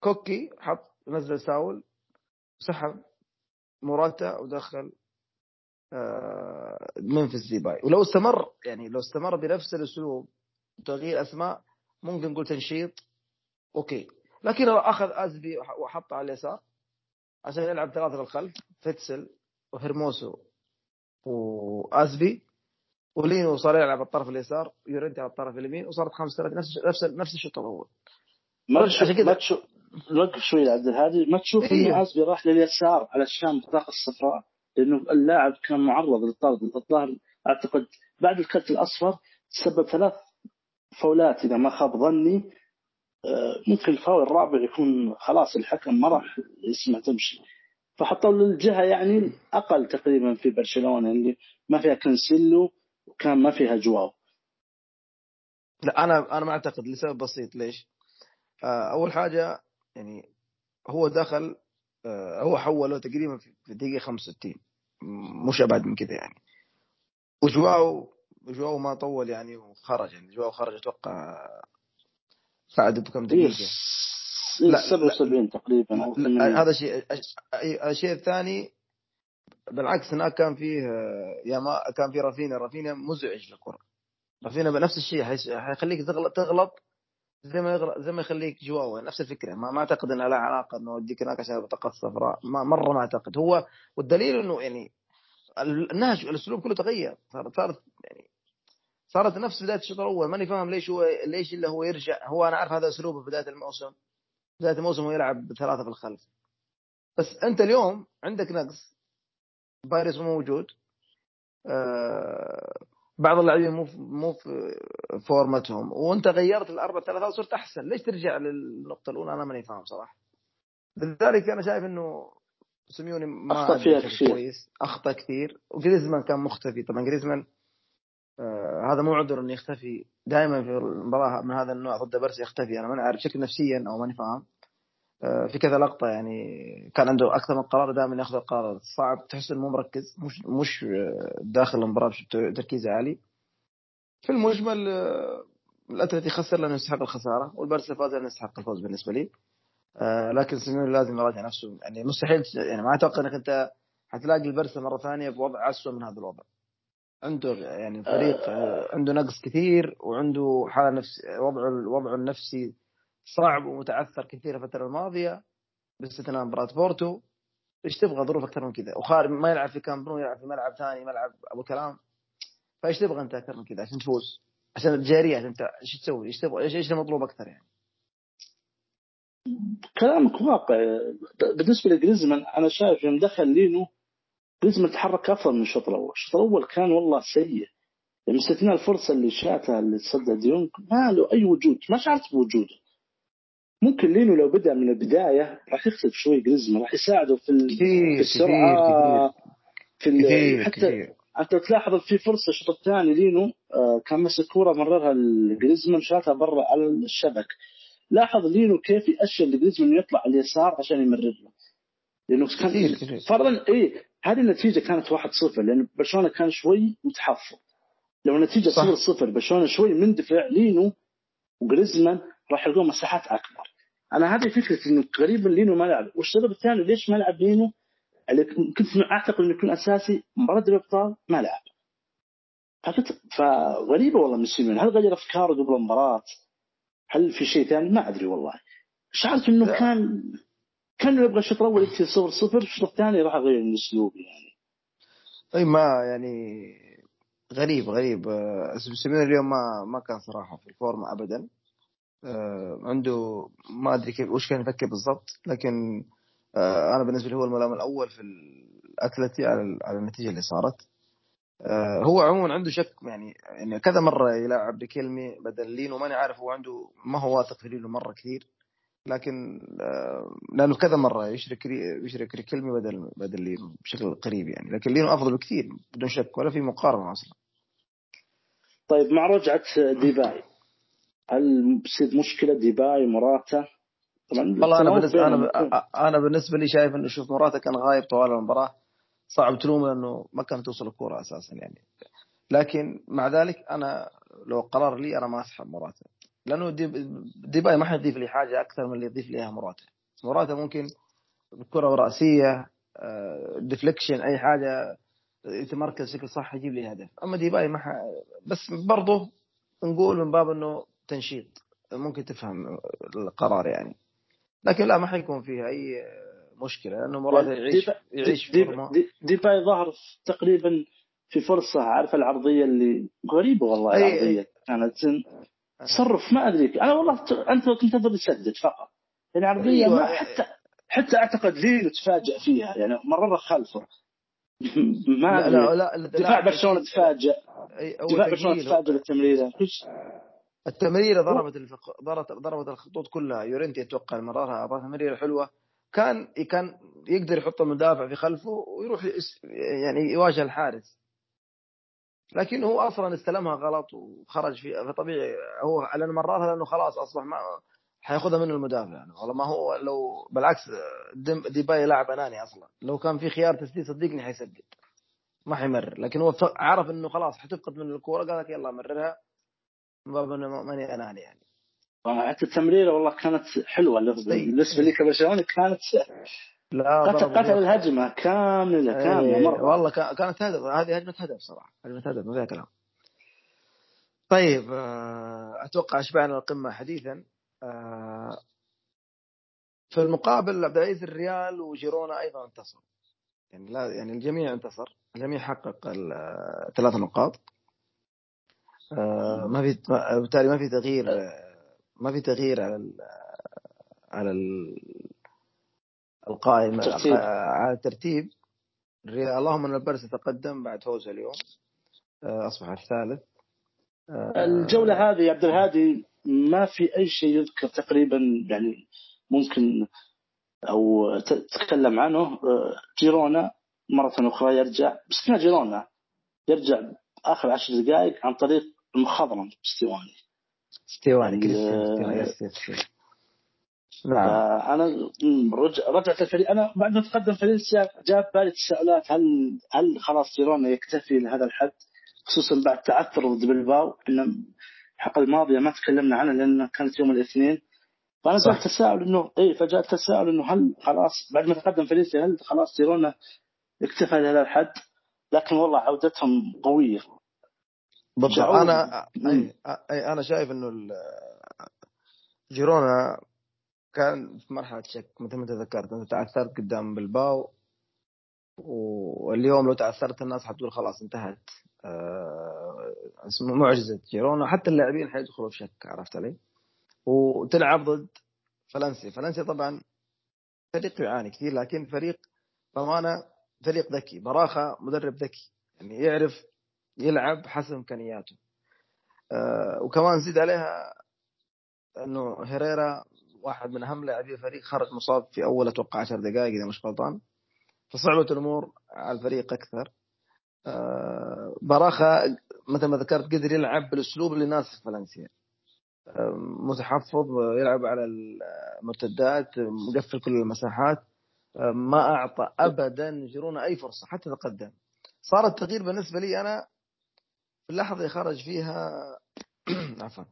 كوكي حط نزل ساول. سحب. موراتا ودخل آه، ممفيس ديباي ولو استمر يعني لو استمر بنفس الأسلوب تغيير أسماء ممكن نقول تنشيط. okay. لكن أخذ أزبي وحطه على اليسار. عشان يلعب ثلاثة بالخلف فيتسل وهرموسو وأزبي. ولينو صار يلعب على الطرف اليسار يورينتي على الطرف اليمين وصارت خمس ثلاثة نفس نفس نفس الشوط الأول. ما تشوف ما تشوف نوقف شوي عبد الهادي ما تشوف إيه. انه ازبي راح لليسار علشان بطاقه الصفراء لأنه اللاعب كان معرض للطرد الظاهر أعتقد بعد الكرت الأصفر تسبب ثلاث فولات إذا ما خاب ظني. آه، ممكن الفاول الرابع يكون خلاص الحكم ما راح يسمع تمشي. فحطوا للجهه يعني أقل تقريبا في برشلونة اللي ما فيها كنسيلو وكان ما فيها جواو لا أنا أنا ما أعتقد لسبب بسيط. ليش؟ آه، أول حاجة يعني هو دخل آه، هو حوله تقريبا في الدقيقه 65 مش أبعد من كذا يعني. وجواو جواو ما طول يعني وخرج يعني. جواو خرج أتوقع بعد بكم دقيقة. لا 77 تقريبا هذا شيء الشيء الثاني بالعكس هناك كان فيه يا ما كان في رافينا رافينا مزعج للكرة. رافينا بنفس الشيء حيخليك تغلط تغلط زي ما يغلط زي ما يخليك جواو نفس الفكرة. ما, ما أعتقد إنها لها علاقة إنه وديك هناك عشان بطاقه صفراء ما مرة ما أعتقد. هو والدليل إنه يعني النهج الأسلوب كله تغير. صارت صارت يعني صارت نفس بداية الشوط الأول. ماني فاهم ليش هو ليش إلا هو يرجع. هو أنا أعرف هذا أسلوبه في بداية الموسم. بداية الموسم هو يلعب بثلاثه في الخلف. بس أنت اليوم عندك نقص. باريس مو موجود. آه بعض اللاعبين مو مو في فورمتهم. وانت غيرت الاربع ثلاثات وصرت أحسن. ليش ترجع للنقطة الأولى؟ أنا ماني فاهم صراحة. لذلك أنا شايف إنه سيميوني ما أخطأ فيها كثير. كويس. أخطأ كثير. وجريزمان كان مختفي. طبعا جريزمان آه هذا مو عذر إنه يختفي. دائما في المباراة من هذا النوع ضد برسي يختفي. أنا ما عارف شكل نفسيا أو ماني فاهم. في كذا لقطة يعني كان عنده أكثر من قرار دائما يأخذ القرار. صعب تحس إنه مو مركز مش مش آه، داخل المباراة تركيز عالي. في المجمل آه الاتلتي خسر لأنه يستحق الخسارة والبرسا فاز لأنه يستحق الفوز بالنسبة لي. آه لكن سيميوني لازم يراجع نفسه. يعني مستحيل يعني ما أتوقع إنك أنت حتلاقي البرسا مرة ثانية بوضع اسوء من هذا الوضع. عنده يعني فريق آه عنده نقص كثير وعنده حالة نفس وضعه وضعه النفسي صعب ومتعثر كثير الفترة الماضية باستثناء مباراة بورتو. إيش تبغى؟ ظروف أكثر من كذا. وخارج ما يلعب في كامبرون يلعب في ملعب ثاني ملعب أبو كلام. فإيش تبغى أنت أكثر من كذا عشان تفوز؟ عشان الجاريات انت إيش تسوي؟ إيش تبغى؟ إيش المطلوب أكثر يعني؟ كلامك واقع. بالنسبة لجريزمان أنا شايف يوم دخل لينو جريزمان تحرك أفضل من الشوط الأول، الشوط الأول كان والله سيء. يعني استثناء الفرصة اللي شاتها اللي تصدى ديونج ما له أي وجود. ما شعرت بوجوده. ممكن لينو لو بدأ من البداية راح يختلف شوي جريزمان راح يساعده في, كثير في السرعة كثير في كثير حتى كثير. حتى تلاحظ في فرصة الشوط الثاني لينو آه، كان مسك كورة مررها لجريزمان شاتها برا على الشبك. لاحظ لينو كيف يأشر لجريزمان انه يطلع على اليسار عشان يمرر له لأنه كان فرضا اي هذه النتيجة كانت 1-0 لأن برشلونة كان شوي متحفظ. لو النتيجة 0-0 برشلونة شوي مندفع لينو وجريزمان راح يلقون مساحات أكبر. أنا هذه فكرة إنه غريب لينو ما لعب. والسبب الثاني ليش ما لعب لينو؟ اللي كنت أعتقد إنه يكون أساسي مباراة الأبطال ما لعب. فكنت فغريبة والله من سيمون هل غير افكاره قبل المباراة؟ هل في شيء ثاني؟ ما أدري والله. شعرت إنه لا. كان كان يبغى الشوط الأول يكتب صفر صفر الشوط الثاني راح اغير الاسلوب يعني. أي ما يعني غريب غريب. آه، سيمون اليوم ما ما كان صراحة في الفورمة ابدا. عنده ما أدري كيف وش كان يفكر بالضبط لكن آه، أنا بالنسبة لي هو الملام الأول في الاتلتي على النتيجة اللي صارت. آه، هو عموما عنده شك يعني يعني كذا مرة يلعب ريكلمي بدل لينو ماني عارف هو عنده ما هو واثق في لينو مرة كثير لكن لأنه كذا مرة يشرك يشرك ريكلمي بدل بدل لينو بشكل قريب يعني لكن لينو أفضل بكثير بدون شك ولا في مقارنة أصلا. طيب مع رجعة ديباي. هل بتصير مشكلة ديباي موراتا؟ طبعا والله أنا بالنسبة أنا أنا بالنسبة لي شايف إنه شوف موراتا كان غايب طوال المباراة. صعب تلومه لأنه ما كانت توصل الكورة أساسا يعني. لكن مع ذلك أنا لو قرار لي أنا ما أسحب موراتا. لأنه ديباي ما حيضيف لي حاجة أكثر من اللي يضيف لي اياها موراتا موراتا ممكن الكره رأسية deflection أي حاجة يتمركز بشكل صح يجيب لي هدف. أما ديباي ما ح... بس برضه نقول من باب إنه تنشيط ممكن تفهم القرار يعني. لكن لا ما حيكون فيها أي مشكلة لأنه مراد يعيش يعيش دي دي ديباي ظهر تقريبا في فرصة عارف العرضية اللي غريبة والله أي العرضية كانت. تصرف ما أدري. أنا والله انت كنت تنتظر يسدد فقط. يعني عرضية أيوة. ما حتى حتى أعتقد لينو تفاجئ فيها يعني مرر خلفه ما لا لا, لا, لا دفاع برشلونة تفاجئ دفاع برشلونة تفاجئ بالتمريره التمريرة ضربت الفق... ضربت ضربت الخطوط كلها. يورنتي أتوقع مررها تمريرة حلوة. كان كان يقدر يحط المدافع في خلفه ويروح يعني يواجه الحارس. لكن هو أصلا استلمها غلط وخرج في فطبيعي هو لأنه مررها لأنه خلاص أصبح ما حياخذها منه المدافع. يعني والله ما هو لو بالعكس ديباي لاعب أناني أصلا. لو كان في خيار تسديد صدقني حيسدد. ما حيمرر. لكن هو عرف إنه خلاص حتفقد من الكورة قال لك يلا مررها. باب إنه ماني اناني يعني. حتى التمريره والله كانت حلوة بالنسبة لي كبرشلونه كانت لا قتل قتل الهجمة كامله كاملة مرة. والله كانت هدف هذه هجمة هدف صراحة هجمة هدف ما فيها كلام. طيب آه، أتوقع أشبعنا القمة حديثا. آه، في المقابل عبد العزيز الريال وجيرونا أيضا انتصروا يعني لا يعني الجميع انتصر الجميع حقق الثلاث نقاط. آه، ما في بالتالي ما في تغيير ما في تغيير على ال على ال القائمة على الترتيب. اللهم إن البرس تقدم بعد فوزه اليوم آه، أصبح الثالث. آه، الجولة هذه يا عبد الهادي ما في أي شيء يذكر تقريبا يعني ممكن أو تتكلم عنه. آه، جيرونا مرة أخرى يرجع بس جيرونا يرجع آخر عشر دقائق عن طريق المخضرم كريستيان يس يس نعم. أنا رجعت الفريق. أنا بعد ما تقدم فالنسيا جاء بالي تساؤلات هل هل خلاص جيرونا يكتفي لهذا الحد؟ خصوصا بعد تعثر ضد بلباو إحنا الحلقة الماضية ما تكلمنا عنها لأن كانت يوم الاثنين. فأنا جاء تساؤل إنه اي فجاء تساؤل إنه هل خلاص بعد ما تقدم فالنسيا هل خلاص جيرونا اكتفى لهذا الحد؟ لكن والله عودتهم قوية. بالضبط. أنا أي, أنا شايف إنه جيرونا كان في مرحلة شك مثل ما تذكرت أنت تعثرت قدام بلباو واليوم لو تعثرت الناس حتقول خلاص انتهت. آه معجزة جيرونا. حتى اللاعبين حيدخلوا في شك عرفت علي؟ وتلعب ضد فالنسيا. فالنسيا طبعا فريق يعاني كثير لكن فريق بأمانة فريق ذكي. براخة مدرب ذكي. يعني يعرف يلعب حسب إمكانياته. آه وكمان زيد عليها إنه هيريرا واحد من أهم لاعبي الفريق خرج مصاب في أول أتوقع 10 دقائق إذا مش غلطان. فصعبت الأمور على الفريق أكثر. آه باراخا مثل ما ذكرت قدر يلعب بالأسلوب اللي يناسب فالنسيا. آه متحفظ يلعب على المرتدات مقفل كل المساحات. آه ما أعطى ابدا جيرونا أي فرصة حتى تقدم صار التغيير بالنسبة لي أنا في اللحظة اللي خرج فيها عفوا.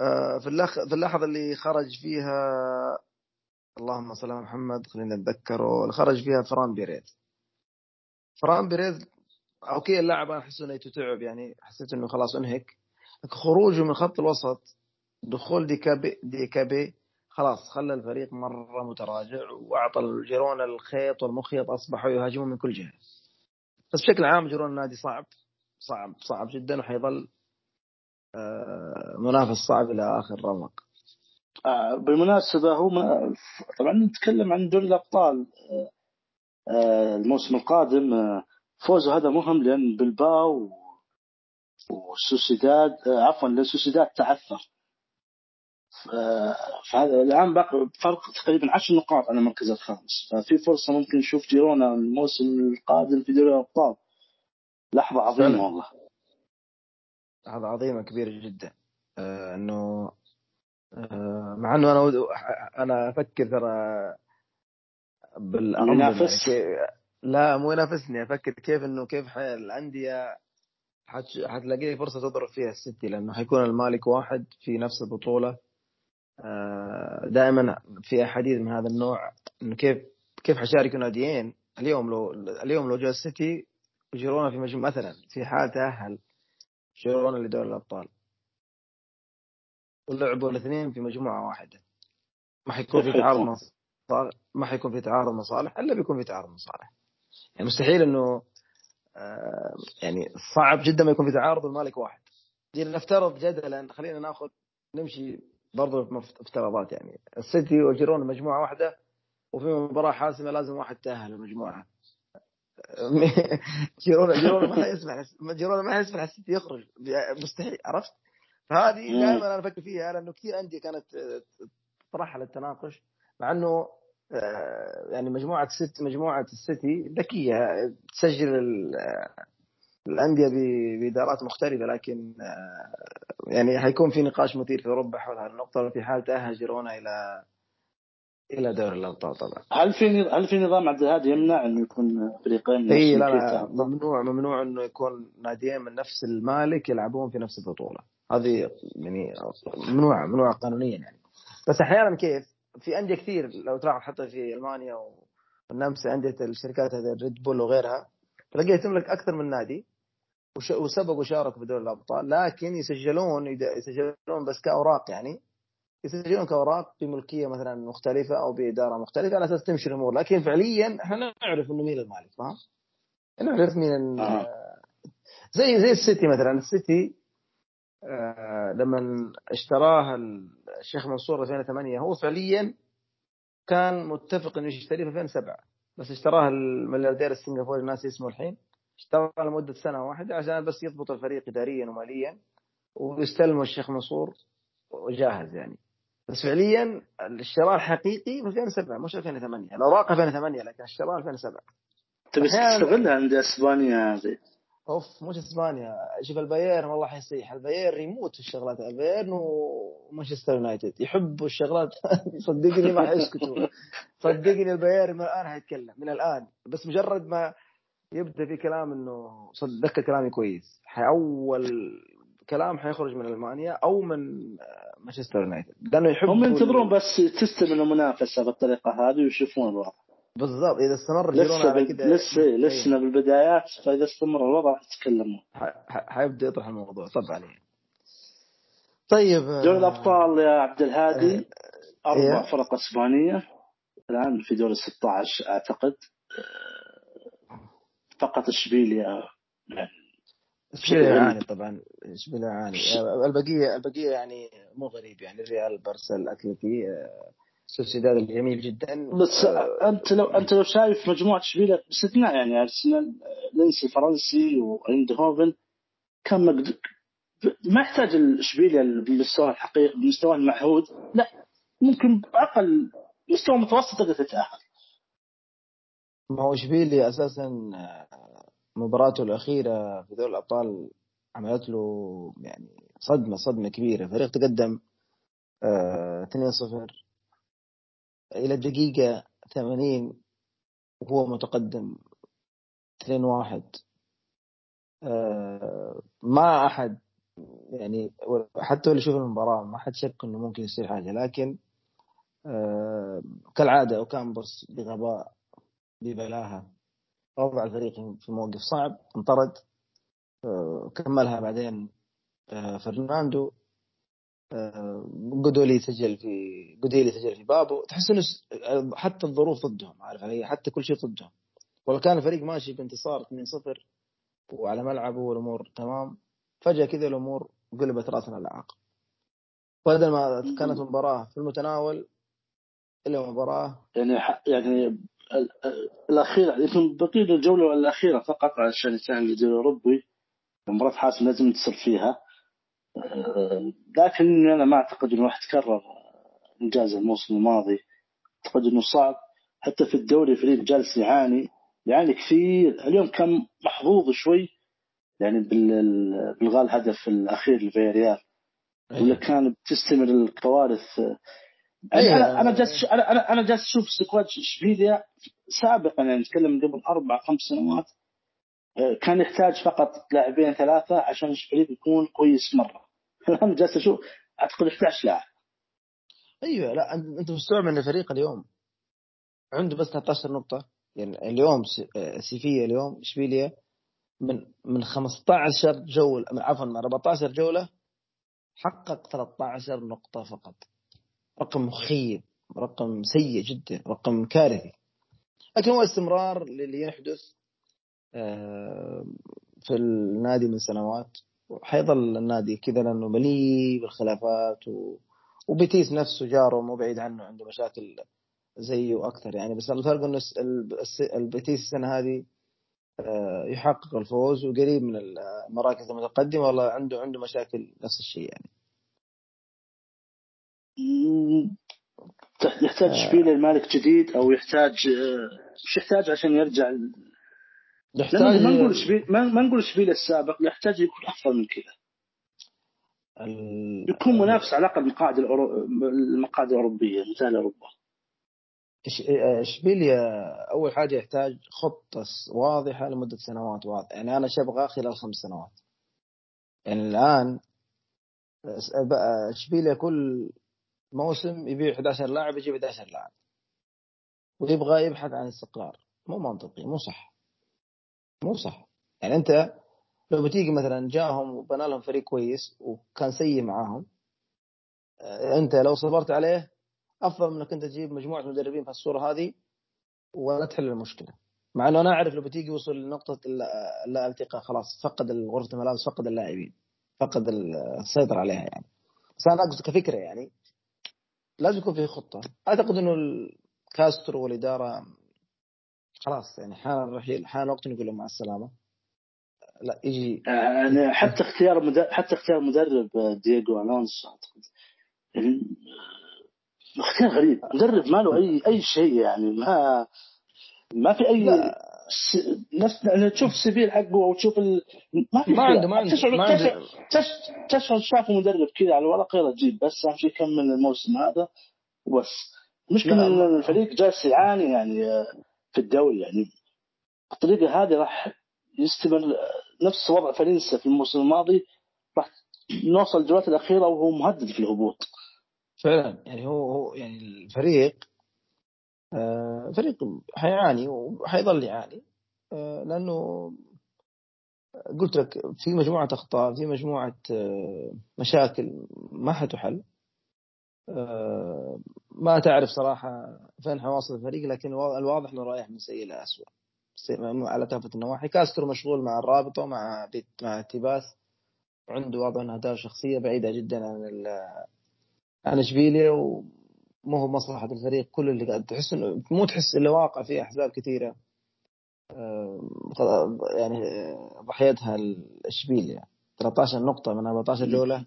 آه، في في اللحظة اللي خرج فيها اللهم صل على محمد خلينا نتذكره خرج فيها فران بيريز. فران بيريز أوكي اللاعب أنا أحس إنه تعب يعني حسيت إنه خلاص انهك خروجه من خط الوسط دخول دياكابي دياكابي خلاص خلى الفريق مرة متراجع وأعطى الجيرونا الخيط والمخيط أصبحوا يهاجمون من كل جهة. بس بشكل عام جيرونا نادي صعب. صعب صعب جدا وحيظل آه، منافس صعب إلى آخر رمق. آه، بالمناسبة هو طبعا نتكلم عن دوري الأبطال. آه، الموسم القادم فوزه هذا مهم لأن بلباو وسوسيداد عفوا لأن سوسيداد تعثر. فهذا الآن باقي فرق تقريبا 10 نقاط على المركز الخامس. ففي فرصة ممكن نشوف جيرونا الموسم القادم في دوري الأبطال. لحظة عظيمة والله. هذا عظيمة كبيرة جدا. آه إنه آه مع إنه أنا أنا أفكر ترى بالامر ينافس؟ لا مو ينافسني أفكر كيف إنه كيف الأندية حتلاقي فرصة تضرب فيها السيتي لأنه حيكون المالك واحد في نفس البطولة. آه، دائما في أحاديث من هذا النوع إنه كيف كيف حشارك ناديين. اليوم لو اليوم لو جاء السيتي وجيرونا في مجموعة مثلا في حال تأهل جيرونا لدوري الأبطال. ولعبوا الاثنين في مجموعة واحدة. ما حيكون في تعارض مصالح ما حيكون في تعارض مصالح إلا بيكون في تعارض مصالح. يعني مستحيل إنه آه، يعني صعب جدا ما يكون في تعارض المالك واحد. نفترض جدلا خلينا نأخذ نمشي برضو افتراضات يعني. السيتي وجيرونا مجموعة واحدة وفي مباراة حاسمة لازم واحد تأهل المجموعة. جيرونا جيرونا ما حيسمح جيرونا ما حيسمح السيتي يخرج مستحيل عرفت؟ فهذه دائما أنا أفكر فيها لأنه كثير انديه كانت تطرحها للتناقش مع إنه آه، يعني مجموعة السيتي مجموعة السيتي ذكية تسجل الأندية بإدارات مختلفة لكن آه، يعني حيكون في نقاش مثير في أوروبا حول هذه النقطة في حال تأهل جيرونا إلى إلى دوري الأبطال طبعا. هل في هل في نظام عبد الهادي يمنع إنه يكون فريقين إي لا, لا ممنوع ممنوع إنه يكون ناديين من نفس المالك يلعبون في نفس البطولة. هذه يعني ممنوع ممنوع قانونيا يعني. بس أحيانا كيف؟ في أندية كثير لو تلاحظ حتى في ألمانيا والنمسا أندية الشركات هذه ريد بول وغيرها تلاقيها تملك أكثر من نادي وسبق وشارك بدوري الأبطال لكن يسجلون يسجلون بس كأوراق يعني. يسجلون كاوراق بملكية مثلا مختلفة أو بإدارة مختلفة على أساس تمشي الأمور. لكن فعليا إحنا نعرف إنه مين المالك فاهم؟ نعرف مين آه. زي زي السيتي مثلا. السيتي آه لما اشتراه الشيخ منصور 2008 هو فعليا كان متفق إنه يشتريه في 2007 بس اشتراه الملياردير السنغافوري ناسي اسمه الحين. اشتغل لمدة سنة واحدة عشان بس يضبط الفريق اداريا وماليا ويستلموا الشيخ منصور وجاهز يعني. بس فعليا الشراء الحقيقي في 2007 مش 2008 الأوراق 2008 لكن الشراء 2007 تبي تستغلها عند إسبانيا هذه أوف مش إسبانيا. شوف البايرن والله حيصيح البايرن يموت في الشغلات. البايرن ومانشستر يونايتد. يحبوا الشغلات. صدقني ما حيسكتوا. صدقني البايرن من الآن حيتكلم من الآن. بس مجرد ما يبدأ في كلام إنه صدق كلامي كويس. أول كلام حيخرج من ألمانيا أو من مانشستر يونايتد. لأنه يحب هم ينتظرون بس تستمر المنافسه بالطريقة هذه ويشوفون الوضع. بالضبط إذا استمر لسه كده لسه لسه بالبدايات فإذا استمر الوضع راح يتكلمون حيبدأ يطرح الموضوع. طب عليه طيب دوري الأبطال يا عبد الهادي. آه، أربع إيه؟ فرق أسبانية. الآن في دور ال 16 أعتقد. فقط إشبيليا يعني اشبيليا يعاني طبعا. اشبيليا يعاني البقيه البقية يعني مو غريب يعني. الريال برسا الأتلتي سوسيداد الجميل جدا. بس أنت لو أنت لو شايف مجموعة اشبيليا باستثناء يعني أرسنال لينس الفرنسي وايندهوفن كان مقد... ما يحتاج الاشبيليا بالمستوى الحقيقي بالمستوى المعهود. لا ممكن بأقل مستوى متوسط تقدر تتأهل. ما هو اشبيلي أساسا مباراته الأخيرة في دوري الأبطال عملت له يعني صدمة صدمة كبيرة. فريق تقدم 2-0 آه، إلى الدقيقة 80 وهو متقدم 2-1 آه، ما أحد يعني حتى اللي يشوف المباراة ما حد شك إنه ممكن يصير حاجة لكن آه كالعادة اوكامبوس بغباء ببلاهة. وضع الفريق في موقف صعب انطرد آه كملها بعدين آه فرناندو جودولي آه، سجل في جوديلي سجل في بابه تحس إنه حتى الظروف ضدهم عارف علي؟ حتى كل شيء ضدهم. والله كان الفريق ماشي بانتصار 2-0 وعلى ملعبه والأمور تمام فجأة كذا الأمور قلبت راسنا على العقب بدل ما كانت مباراة في المتناول إلى مباراة يعني يعني الأخيرة يمكن بقية الجولة الاخيره فقط عشان يساهم الدوري الاوروبي مباراه حاسم لازم تصير فيها. لكن أنا ما أعتقد إنه راح يتكرر إنجاز الموسم الماضي. أعتقد إنه صعب. حتى في الدوري فريق جالس يعاني يعاني كثير. اليوم كان محظوظ شوي يعني بالغاء الهدف الأخير لفيريال ولا أيوة. كان بتستمر الكوارث يعني أنا أنا جالس أنا أنا جالس أشوف squad اشبيليا سابقا يعني نتكلم قبل أربع خمس سنوات. كان يحتاج فقط لاعبين ثلاثة عشان الفريق يكون كويس مرة. الان جالس أشوف أعتقد 11 لاعب. أيوه لا انت مستوعب إن الفريق اليوم عنده بس 13 نقطة؟ يعني اليوم سيفيا اليوم اشبيليا من من 15 جولة عفوا من 14 جولة حقق 13 نقطة فقط. رقم مخيب رقم سيء جدا رقم كارثي. لكن هو استمرار للي يحدث آه، في النادي من سنوات. وحيظل النادي كذا لأنه مليء بالخلافات و... وبيتيس نفسه جاره مو بعيد عنه عنده مشاكل زيه وأكثر يعني. بس الفرق إنه البيتيس السنة هذه آه، يحقق الفوز وقريب من المراكز المتقدمة والله عنده عنده مشاكل نفس الشيء يعني. يحتاج شبيله المالك جديد أو يحتاج مش يحتاج عشان يرجع يحتاج ما نقول شبيل ما نقول السابق يحتاج يكون افضل من كذا. يكون منافس على الأقل المقاعد الأورو... المقاعد الأوروبية مثال أوروبا. اشبيليا أول حاجة يحتاج خطة واضحة لمدة سنوات واضحة. يعني أنا أبغى خلال خمس سنوات. يعني الآن اشبيليا كل موسم يبيع 11 لاعب يجيب 11 لاعب. ويبغى يبحث عن استقرار. مو منطقي مو صح. مو صح. يعني أنت لو بتيجي مثلا جاهم وبنى لهم فريق كويس وكان سيء معاهم آه، أنت لو صبرت عليه أفضل من إنك أنت تجيب مجموعة مدربين في الصورة هذه ولا تحل المشكلة. مع إنه أنا أعرف لو بتيجي وصل لنقطة اللا التقاء خلاص فقد غرفه الملابس فقد اللاعبين فقد السيطرة عليها يعني. بس أنا أقصد كفكرة يعني لازم يكون في خطة. أعتقد إنه الكاسترو والإدارة خلاص يعني حان الرحيل حان الوقت نقول له مع السلامة. لا يجي. يعني حتى اختيار مدرب حتى اختيار مدرب دييغو ألونسو أعتقد. يعني اختيار غريب. مدرب ما له أي أي شيء يعني ما ما في أي س... نفس يعني تشوف ال CV حقه أو تشوف ال... ما في ما عنده ما عنده تشعر ما عنده. تشعر شافه مدرب كذا على الورق يلا جيب بس أهم شيء يكمل الموسم هذا وبس. المشكلة إن الفريق جالس يعاني يعني آه، في الدوري يعني. الطريقة هذه راح يستمر نفس وضع فالنسا في الموسم الماضي راح نوصل الجولات الأخيرة وهو مهدد في الهبوط. فعلا يعني هو هو يعني الفريق آه فريق حيعاني وحيظل يعاني. آه لأنه قلت لك في مجموعة أخطاء في مجموعة آه مشاكل ما حتحل. آه، ما تعرف صراحة فين حيوصل الفريق لكن الواضح إنه رايح من سيء إلى اسوء على كافة النواحي. كاسترو مشغول مع الرابطة مع مع تيباس. عنده واضح اهداف شخصية بعيدة جدا عن عن إشبيليا ومو هو مصلحة الفريق كل اللي قاعد تحس انه مو تحس إلا واقع فيه أحزاب كثيرة. آه، يعني ضحيتها الاشبيليا 13 نقطة من 14 جولة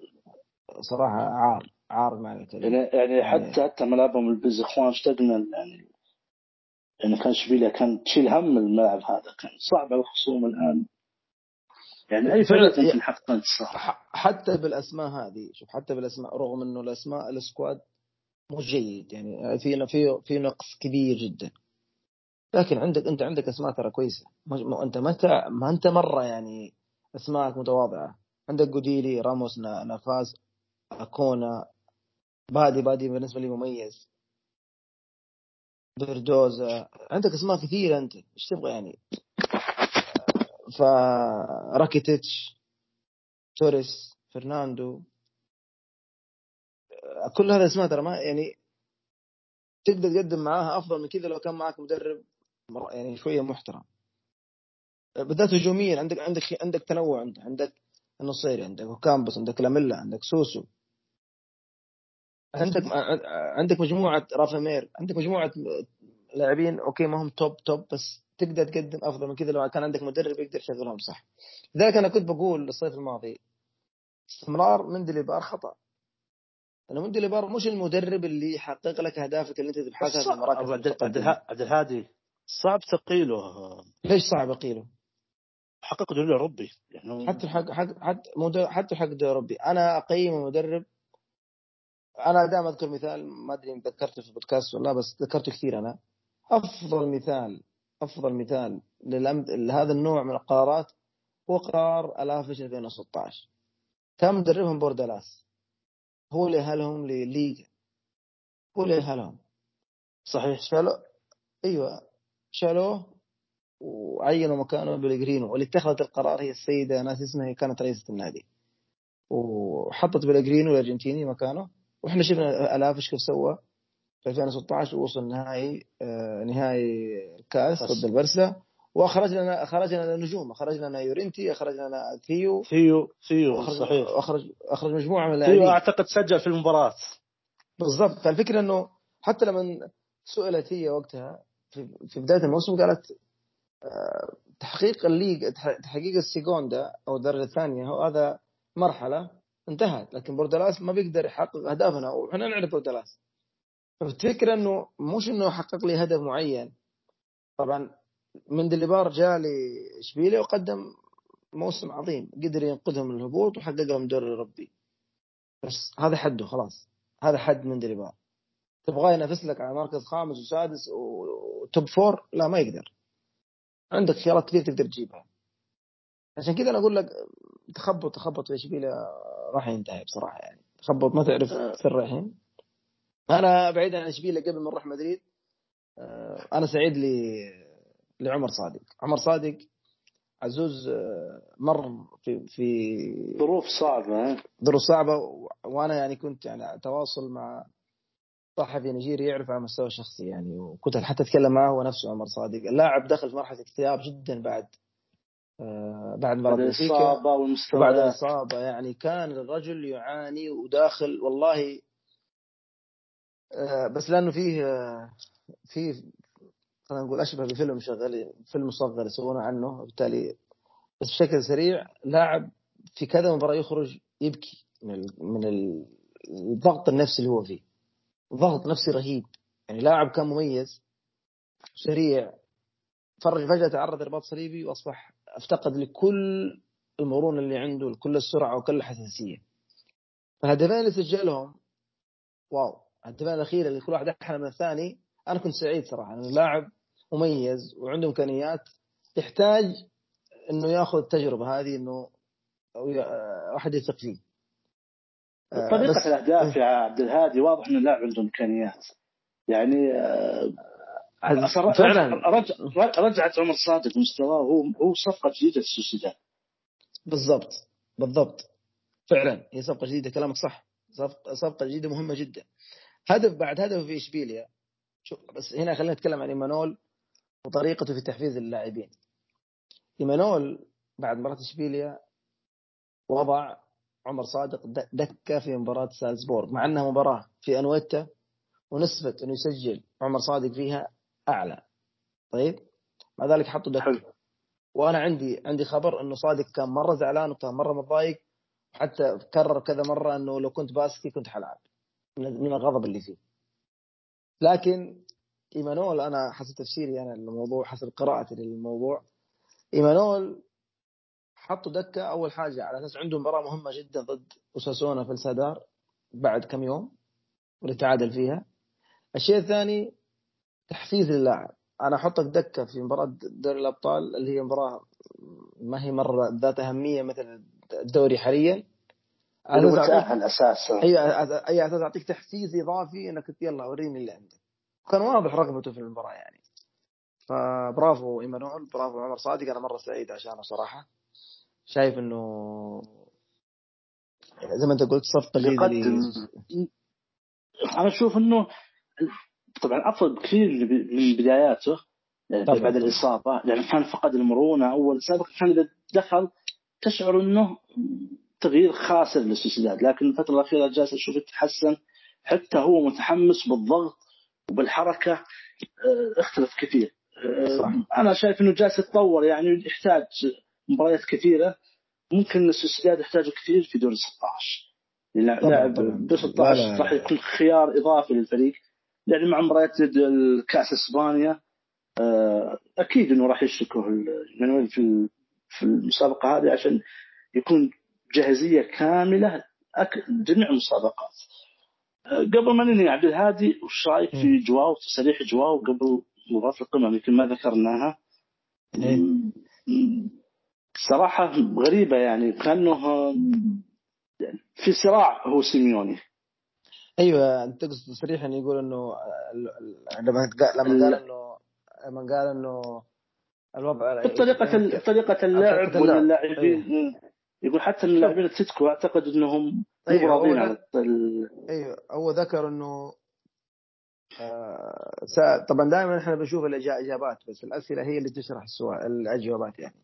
صراحة عار عار مع يعني يعني, يعني حتى حتى ملعبهم البزخوان اشتقنا يعني يعني كان شبيليا كان تشيل هم الملعب هذا. كان صعب على الخصوم الآن. يعني أي انتصار حتى بالأسماء هذه شوف حتى بالأسماء رغم إنه الأسماء السكواد مو جيد يعني في في في نقص كبير جدا. لكن عندك أنت عندك أسماء ترى كويسة. أنت ما انت ما انت مرة يعني أسماءك متواضعة. عندك جوديلي راموس نافاس أكونا باديه باديه بالنسبة لي مميز. بيدروسا عندك أسماء كثيرة أنت. إيش تبغى يعني؟ راكيتيتش توريس فرناندو. كل هذا اسماء ترى ما يعني تقدر تقدم معاها أفضل من كذا لو كان معك مدرب يعني شوية محترم. بالذات هجوميا عندك عندك عندك تنوع عندك عندك النصيري عندك أوكامبوس عندك لاميلا عندك سوسو. عندك عندك مجموعة رافا مير عندك مجموعة لاعبين okay ما هم top top بس تقدر تقدم أفضل من كذا لو كان عندك مدرب يقدر يشغلهم صح. لذلك أنا كنت بقول الصيف الماضي استمرار مندليبار خطأ. لأنه مندلي بار مش المدرب اللي يحقق لك أهدافك اللي أنت تبحثها في المراكز عبد الهادي. صعب تقيله ليش صعب اقيله؟ حقق دوري أوروبي. يعني حتى حق حق حتى حتى حق دوري أوروبي. أنا أقيم المدرب. أنا دائما أذكر مثال ما أدري ذكرته في البودكاست ولا بس ذكرته كثير أنا. أفضل مثال أفضل مثال لهذا النوع من القرارات هو قرار الافش 2016 كان مدربهم بوردالاس. هو اللي اهلهم لليغا هو اللي اهلهم صحيح. شالوه؟ أيوه. شالوه وعينوا مكانه بلغرينو واللي اتخذت القرار هي السيدة ناسي اسمها هي كانت رئيسة النادي. وحطت بلغرينو الأرجنتيني مكانه. وإحنا شفنا ألافيس كيف سوى. في 2016 ووصل نهائي آه نهائي كاس ضد البرسا واخرج لنا اخرج لنا نجوم اخرج لنا يورنتي اخرج لنا ثيو ثيو ثيو صحيح. اخرج أخرج مجموعة من اللاعبين. ثيو أعتقد سجل في المباراة. بالضبط. فالفكرة إنه حتى لما سئلت هي وقتها في بداية الموسم قالت آه، تحقيق الليج تحقيق السيكوندا أو الدرجة الثانية هو هذا مرحلة انتهت. لكن بوردالاس ما بيقدر يحقق أهدافنا وحنا نعرف بوردالاس فالفكرة إنه مش إنه حقق لي هدف معين. طبعا مندليبار جاء لإشبيليا وقدم موسم عظيم. قدر ينقذهم من الهبوط وحقق لهم دوري الأوروبي. بس هذا حده خلاص. هذا حد مندليبار تبغاه ينافس لك على مركز خامس وسادس وتوب فور؟ لا ما يقدر. عندك خيارات كثير تقدر تجيبها. عشان كذا أنا أقول لك تخبط تخبط في إشبيليا راح ينتهي بصراحة يعني. تخبط ما تعرف سر الحين أنا بعيد عن إشبيليا قبل ما نروح مدريد. آه، أنا سعيد لي لعمر صادق. عمر صادق عزوز آه، مر في في ظروف صعبة ظروف صعبة وأنا يعني كنت يعني تواصل مع صحفي نيجيري يعرف على المستوى الشخصي يعني وكنت حتى أتكلم معه هو نفسه عمر صادق. اللاعب دخل في مرحلة اكتئاب جدا بعد آه بعد مرض الاصابه والمستوى بعد الاصابه يعني كان الرجل يعاني وداخل والله آه بس لأنه فيه آه فيه خلينا نقول أشبه بفيلم شغال فيلم مصغر يسوونه عنه بالتالي بس بشكل سريع لاعب في كذا مباراة يخرج يبكي من من الضغط النفسي اللي هو فيه. ضغط نفسي رهيب. يعني لاعب كان مميز سريع فرج فجأة تعرض لرباط صليبي وأصبح أفتقد لكل المرونة اللي عنده لكل السرعة وكل الحساسية. فالهدفين اللي سجلهم واو الهدفين الأخيرة اللي كل واحد أحلى من الثاني أنا كنت سعيد صراحة. أنه لاعب مميز وعنده إمكانيات يحتاج أنه ياخذ التجربة هذه أنه واحد يثق فيه طريقة بس... الأهداف يا عبد الهادي واضح أن اللاعب عنده إمكانيات. يعني آه، فعلا. رجع رجعت عمر صادق مستواه هو هو صفقة جديدة للسوسيداد بالضبط بالضبط. فعلا هي صفقة جديدة كلامك صح. صفقة, جديدة مهمة جدا. هدف بعد هدف في إشبيليا شوف بس هنا خلينا نتكلم عن إيمانول. وطريقته في تحفيز اللاعبين. ايمانول بعد مباراة إشبيليا وضع عمر صادق دكة في مباراة سالزبورغ مع أنها مباراة في أنويتا ونسبة أنه يسجل عمر صادق فيها أعلى. طيب؟ مع ذلك حطوا دكة. وأنا عندي عندي خبر أنه صادق كان مرة زعلان وكان مرة متضايق وحتى كرر كذا مرة أنه لو كنت باسكي كنت حلعب. من الغضب اللي فيه. لكن إيمانول أنا حسب تفسيري أنا للموضوع حسب قراءتي للموضوع. إيمانول حطوا دكة أول حاجة على أساس عندهم مباراه مهمة جدا ضد أوساسونا في السادار بعد كم يوم واللي تعادل فيها. الشيء الثاني تحفيز للاعب أنا أحطك دكة في مباراة دوري الأبطال اللي هي مباراة ما هي مرة ذات أهمية مثل الدوري حاليا. متاهل أساسا. اي أي أساس أعطيك تحفيز إضافي إنك يلا وريني اللي عندك. كان واضح رغبته في المباراة يعني. فبرافو ايمانويل برافو عمر صادق. أنا مرة سعيد عشانه صراحة. شايف إنه زي ما أنت قلت صفقة يقدم أنا أشوف إنه طبعا افضل بكثير من بداياته يعني طبعا بعد الإصابة. لأنه يعني كان فقد المرونة أول سابقا كان إذا دخل تشعر إنه تغيير خاسر للسوسيداد. لكن الفترة الأخيرة جالس أشوف يتحسن. حتى هو متحمس بالضغط. وبالحركة آه، اختلف كثير. آه، صح. أنا شايف إنه جالس يتطور يعني يحتاج مباريات كثيرة. ممكن السوسيداد يحتاجه كثير في دور 16 لاعب ب 16 راح يكون خيار إضافي للفريق. يعني مع مباريات الكأس إسبانيا آه، أكيد إنه راح يشركوا المانويل في في المسابقة هذه عشان يكون جاهزية كاملة جميع المسابقات. قبل ما ننهي عبد الهادي وش رايك في جواو تصريح جواو قبل مباراه القمة يمكن ما ذكرناها. صراحة غريبة يعني كأنه في صراع هو سيميوني. أيوه أنت تقصد تصريح إنه يقول انه لما لما قال انه لما قال إنه الوضع طريقة طريقة اللعب واللاعبين أيوه. يقول حتى إن لاعبين اتلتيكو أعتقد إنهم أيوه راضيين على أيوه هو ذكر إنه آه طبعا دائما إحنا بنشوف الاجابات بس الأسئلة هي اللي تشرح السؤال الأجوبات يعني.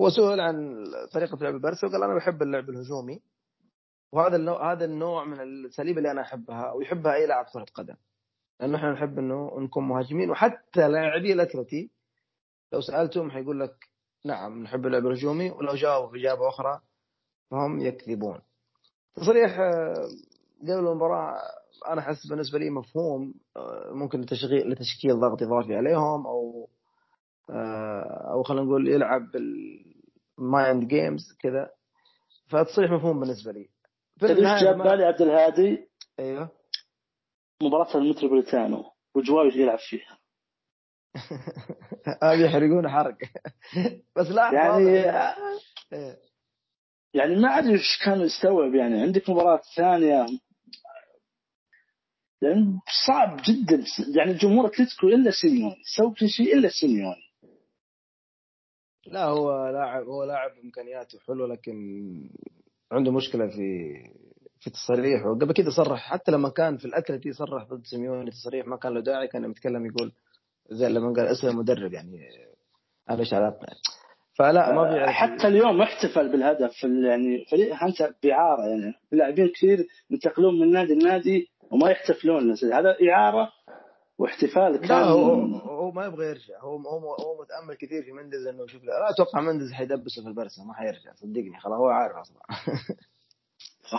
هو سئل عن طريقة لعب البرسا وقال أنا بحب اللعب الهجومي وهذا النوع هذا النوع من الاساليب اللي أنا أحبها ويحبها أي لاعب كرة قدم. لأنه إحنا نحب إنه نكون مهاجمين وحتى لاعبي الأتلتي لو سألتهم حيقول لك نعم نحب اللعب الهجومي ولو جاوبوا باجابه أخرى فهم يكذبون. تصريح آه، قبل المباراة أنا أحس بالنسبة لي مفهوم آه، ممكن لتشغيل لتشكيل ضغط إضافي عليهم أو آه، أو خلينا نقول يلعب بال mind games كذا. فتصريح مفهوم بالنسبة لي. تدري إيش جاب بالي عبد الهادي؟ أيوه. مباراة المتروبوليتانو وجواو يلعب فيها. هذه يحرقون حرق. بس لا يعني. يعني ما أدري إيش كان يستوعب يعني. عندك مباراة ثانية. يعني صعب جدا. يعني جمهور أتلتيكو إلا سيميوني. سوى كل شيء إلا سيميوني. لا هو لاعب هو لاعب إمكانياته حلوة لكن عنده مشكلة في في تصريح وقبل كده صرح حتى لما كان في الأتلتي صرح ضد سيميوني تصريح ما كان له داعي كان يتكلم يقول زي لما قال اسم المدرب يعني أنا إيش علاقه فلا ما في حتى اليوم احتفل بالهدف يعني فريق انت باعاره يعني لاعبين كثير ينتقلون من نادي لنادي وما يحتفلون. هذا إعارة واحتفال كان لا هو, هو ما يبغى يرجع. هو هو هو متأمل كثير في مندز إنه شوف لا أتوقع مندز حيدبسه في البرسا ما حيرجع. صدقني خلاص هو عارف أصلا.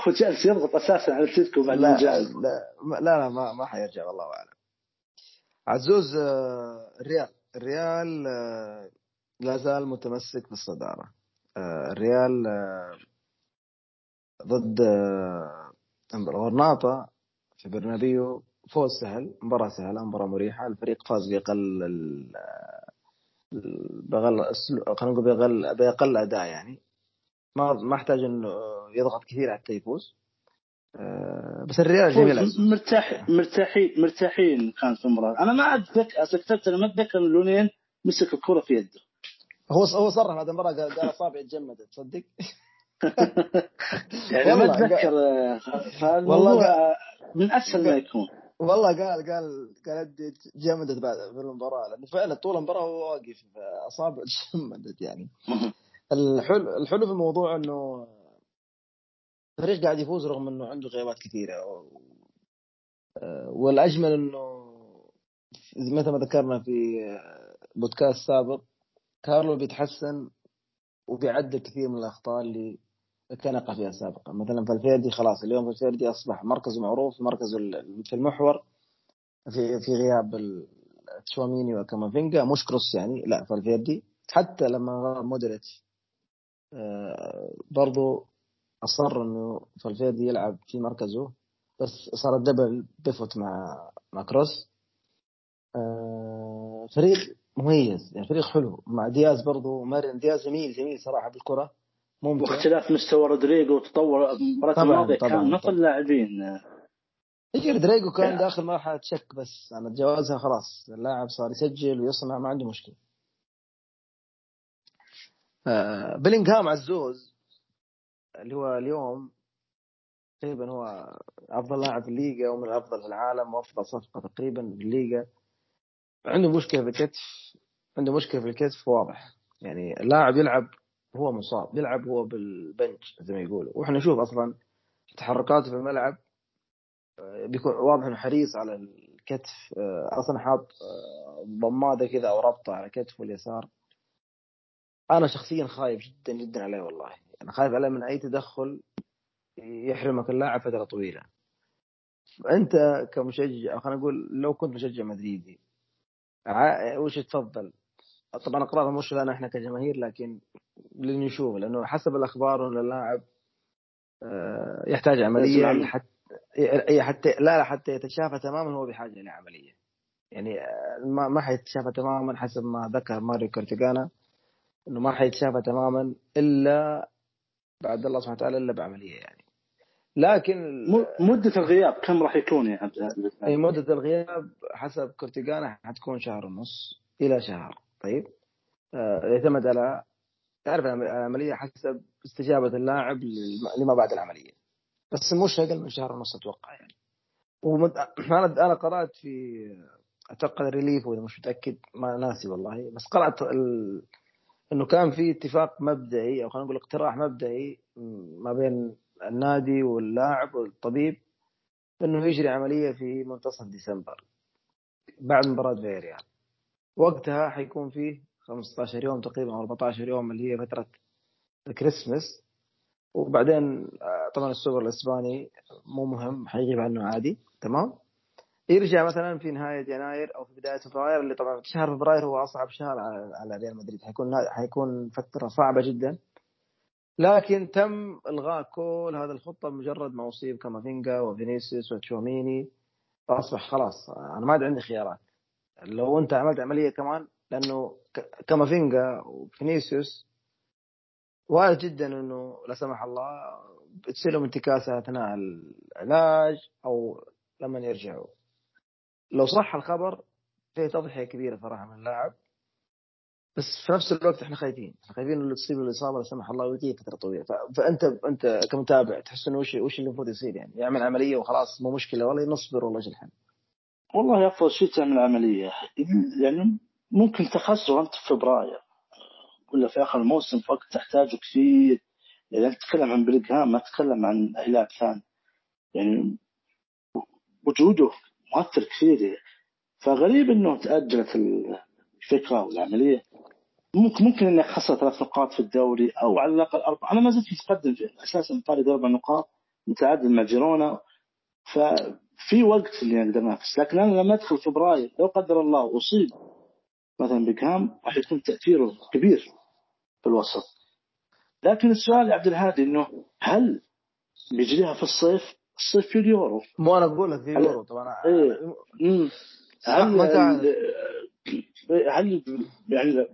هو جالس يضغط أساسا على التيتكو بعد لا, لا لا لا ما ما حيرجع والله أعلم. عزوز آه، الريال. الريال آه، لا زال متمسك بالصدارة. آه، الريال ضد غرناطة في برنابيو. فوز سهل مباراة سهلة مباراة مريحة. الفريق فاز بأقل بأقل خلينا نقول بأقل بأقل أداء يعني. ما ما أحتاج إنه يضغط كثير حتى يفوز. آه، بس الريال جميل مرتاح مرتاحين مرتاحين كان في المباراة. أنا ما اتذكر أنا ما أتذكر لونين مسك الكرة في يده. هو هو صرح هذا المباراة قال أصابعي تجمدت تصدق؟ يعني ما أتذكر والله من أسهل ما يكون. والله قال قال قال جمدت بعد في المباراة لأنه فعلا طول المباراة هو واقف اصابع جمدت يعني. الحلو الحلو في الموضوع إنه الفريق قاعد يفوز رغم إنه عنده غيابات كثيرة والأجمل إنه مثل ما ذكرنا في بودكاست سابق كارلو بيتحسن وبيعدل كثير من الأخطاء اللي كان يقع فيها سابقا. مثلا فالفيردي خلاص اليوم فالفيردي أصبح مركزه معروف مركزه في المحور في في غياب تشواميني وكامافينجا. مش كروس يعني لا فالفيردي. حتى لما مودريتش آه، برضو أصر إنه فالفيردي يلعب في مركزه بس صار ال double pivot مع مع كروس. آه، فريق مميز يعني فريق حلو. مع دياز برضو براهيم دياز جميل جميل صراحة بالكره ممتع. واختلاف مستوى رودريجو وتطور المباراة الماضية. كان نفس اللاعبين يجي رودريجو كان يعني. داخل مرحلة شك بس. أنا تجاوزها خلاص. اللاعب صار يسجل ويصنع ما عنده مشكلة. آه بلينغهام عزوز اللي هو اليوم تقريبا هو أفضل لاعب في الليغا ومن الافضل في العالم وأفضل صفقة تقريبا في الليغا. عنده مشكلة في الكتف عنده مشكلة في الكتف واضح. يعني اللاعب يلعب هو مصاب يلعب هو بالبنش زي ما يقولوا. وإحنا نشوف أصلا تحركاته في الملعب آه، بيكون واضح إنه حريص على الكتف آه، أصلا حاط آه، ضمادة كذا أو ربطة على كتفه اليسار. أنا شخصيا خايف جدا جدا عليه والله. أنا خايف عليه من أي تدخل يحرمك اللاعب فترة طويلة. أنت كمشجع خلينا نقول لو كنت مشجع مدريدي وش تفضل؟ طبعا قرار مش لنا إحنا كجماهير لكن اللي نشوفه لأنه حسب الأخبار انه اللاعب آه، يحتاج عمليه حتى حتى لا لا حتى يتشافى تماما هو بحاجة لعمليه يعني آه، ما ما حيتشافى تماما حسب ما ذكر ماريو كورتيجانا إنه ما حيتشافى تماما إلا بعد الله سبحانه وتعالى إلا بعملية يعني. لكن مدة الغياب كم راح يكون يا عبد اي مدة الغياب حسب كورتيجانا حتكون شهر ونص إلى شهر. طيب؟ آه، يعتمد على تعرف العملية حسب استجابة اللاعب لما بعد العملية. بس مش أقل من شهر ونص أتوقع يعني. ومد... أنا أنا قرأت في أتوقع ريليف وإذا مش متأكد ما ناسي والله. بس قرأت ال... إنه كان في اتفاق مبدئي أو خلينا نقول اقتراح مبدئي ما بين النادي واللاعب والطبيب إنه يجري عملية في منتصف ديسمبر بعد مباراة فيريال. وقتها حيكون فيه 15 يوم تقريبا أو 14 يوم اللي هي فترة الكريسماس وبعدين آه، طبعا السوبر الإسباني مو مهم حيغيب عنه عادي تمام؟ يرجع مثلا في نهاية يناير أو في بداية فبراير اللي طبعا شهر فبراير هو أصعب شهر على ريال مدريد. حيكون حيكون فترة صعبة جدا. لكن تم إلغاء كل هذه الخطة بمجرد ما أصيب كامافينجا وفينيسيوس وتشواميني فاصبح خلاص أنا ما عاد عندي خيارات. لو أنت عملت عملية كمان لأنه كامافينجا وفينيسيوس وارد جدا إنه لا سمح الله بتصير لهم انتكاسة أثناء العلاج أو لما يرجعوا. لو صح الخبر في تضحية كبيرة صراحة من اللاعب. بس في نفس الوقت إحنا خايفين. إحنا خايفين انه تصيب الاصابه لا سمح الله ويغيب فترة طويلة. فأنت أنت كمتابع تحس إنه وش وش اللي المفروض يصير يعني؟ يعمل عملية وخلاص مو مشكلة والله نصبر والله الحل. والله افضل شيء تعمل عملية؟ يعني ممكن تخسر انت في فبراير ولا في آخر الموسم وقت تحتاجه كثير. يعني انت تتكلم عن بليغهام ما تتكلم عن لاعب ثاني. يعني وجوده مؤثر كثير. فغريب إنه تأجلت الفكرة والعملية. ممكن ممكن إني خسر ثلاث نقاط في الدوري أو على الأقل أربع. أنا ما زلت متقدم في أساسا فارق أربع نقاط متعادل مع جيرونا. ففي وقت اني أقدر أنافس. لكن أنا لما أدخل فبراير لو قدر الله أصيب مثلا بيكهام راح يكون تأثيره كبير في الوسط. لكن السؤال يا عبد الهادي إنه هل بيجريها في الصيف؟ الصيف في اليورو. مو أنا أقول لك في اليورو طبعا. إيه. هل هل يعني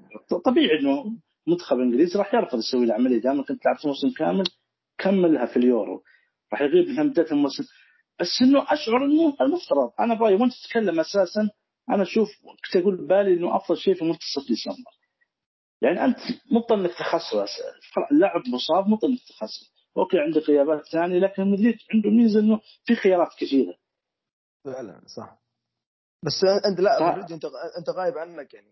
طبيعي إنه منتخب إنجليزي راح يرفض يسوي العملية دائما كنت لعبت موسم كامل كملها في اليورو. راح يغيب من بدايه الموسم. بس إنه أشعر إنه المفترض أنا برايي وأنت تتكلم أساسا أنا أشوف كنت أقول ببالي إنه أفضل شيء في منتصف ديسمبر. يعني أنت مضطر إنك تخسر اللاعب مصاب مضطر إنك تخسر. okay عندك غيابات ثانية لكن مدريد عنده ميزة إنه في خيارات كثيرة. فعلا صح. بس أنت لا مدريد أنت أنت غايب عنك يعني.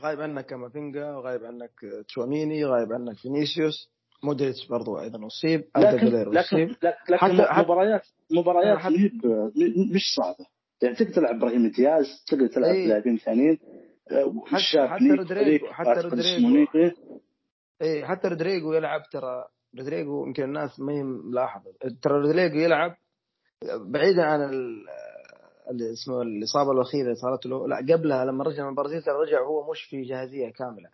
غايب عنك كامافينجا وغايب عنك تشواميني غايب عنك فينيسيوس. مودريتش برضو أيضا أصيب لكن لكن, لكن حتى مباريات مباريات مش صعبة. يعني تقدر تلعب إبراهيم دياز تقدر تلعب إيه. لاعبين ثانيين. حتى حتى رودريجو حتى رودريجو. اي حتى رودريجو يلعب ترى. رودريجو يمكن الناس ما هي ملاحظة. ترى رودريجو يلعب بعيدا عن اللي اسمه الإصابة الاخيره اللي صارت له. لا قبلها لما رجع من البرازيل رجع هو مش في جاهزية كاملة.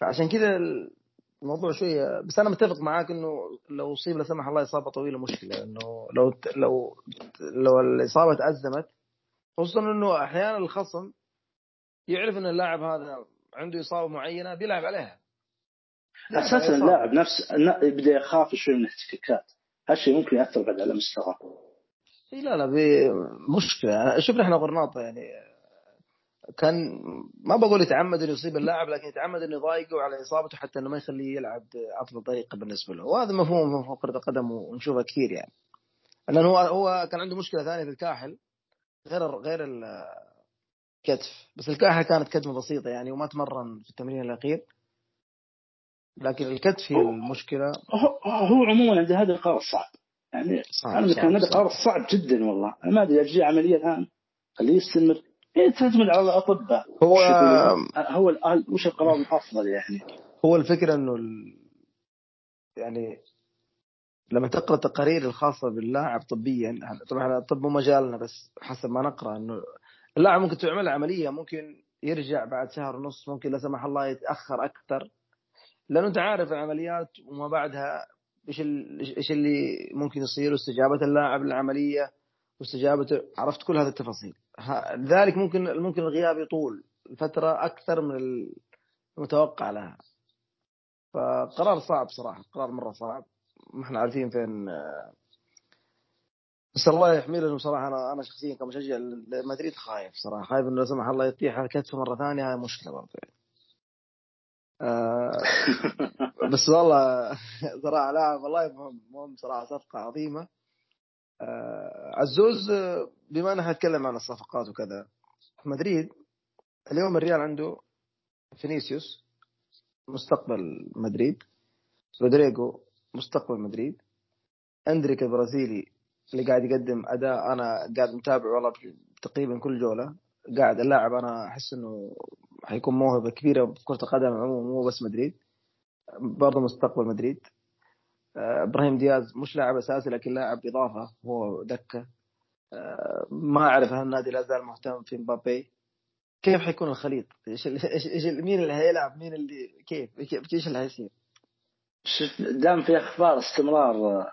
فعشان كذا الموضوع شوية بس أنا متفق معاك إنه لو أصيب لا سمح الله إصابة طويلة مشكلة. إنه لو لو لو الإصابة تأزمت خصوصا إنه أحيانا الخصم يعرف إن اللاعب هذا عنده إصابة معينة بيلعب عليها. أساسا اللاعب نفس يبدا يخاف شوي من الاحتكاكات. هالشيء ممكن يأثر بعد على مستواه. لا لا مشكلة. شفنا إحنا غرناطة يعني. كان ما بقول يتعمد إنه يصيب اللاعب لكن يتعمد إنه يضايقه على إصابته حتى إنه ما يخليه يلعب أفضل طريقة بالنسبة له. وهذا مفهوم في كرة القدم ونشوفه كثير يعني. لأنه هو هو كان عنده مشكلة ثانية في الكاحل غير غير الكتف بس الكاحل كانت كدمه بسيطة يعني وما تمرن في التمرين الأخير. لكن الكتف هي المشكلة. هو, هو عموما عند هذا القرار صعب يعني صعب. أنا كان هذا قرار صعب. جدا والله. أنا ما أدري أجي عملية الآن خليه يستمر. هي تعتمد على الاطباء هو هو وش القرار الافضل يعني؟ هو الفكرة إنه ال... يعني لما تقرأ التقارير الخاصة باللاعب طبيا طبعا الطب مو مجالنا بس حسب ما نقرأ إنه اللاعب ممكن تعمل عملية ممكن يرجع بعد شهر ونص ممكن لا سمح الله يتأخر أكثر. لأنه أنت عارف العمليات وما بعدها إيش إيش اللي ممكن يصير؟ واستجابه اللاعب للعمليه واستجابته عرفت كل هذه التفاصيل. لذلك ممكن ممكن الغياب يطول فترة أكثر من المتوقع لها. فقرار صعب صراحة قرار مرة صعب. ما إحنا عارفين فين بس الله يحمي لهم صراحة. أنا أنا شخصيا كمشجع لمدريد خايف صراحة خايف إنه لا سمح الله يطيح على كتفه مرة ثانية هاي مشكلة برضه يعني. آه بس والله صراحة لاعب والله مهم مهم صراحة صفقة عظيمة. آه عزوز بما ان نتكلم عن الصفقات وكذا مدريد اليوم الريال عنده فينيسيوس مستقبل مدريد رودريجو مستقبل مدريد أندريك البرازيلي اللي قاعد يقدم أداء أنا قاعد متابع والله تقريبا كل جولة قاعد اللاعب أنا أحس إنه حيكون موهبة كبيرة في كره القدم عموما مو بس مدريد برضه مستقبل مدريد آه، إبراهيم دياز مش لاعب أساسي لكن لاعب إضافة هو دكة آه، ما أعرف هل النادي لا زال مهتم في مبابي كيف حيكون الخليط؟ إيش إيش مين اللي هيلعب؟ مين اللي كيف؟ إيش اللي حيصير؟ دام في أخبار استمرار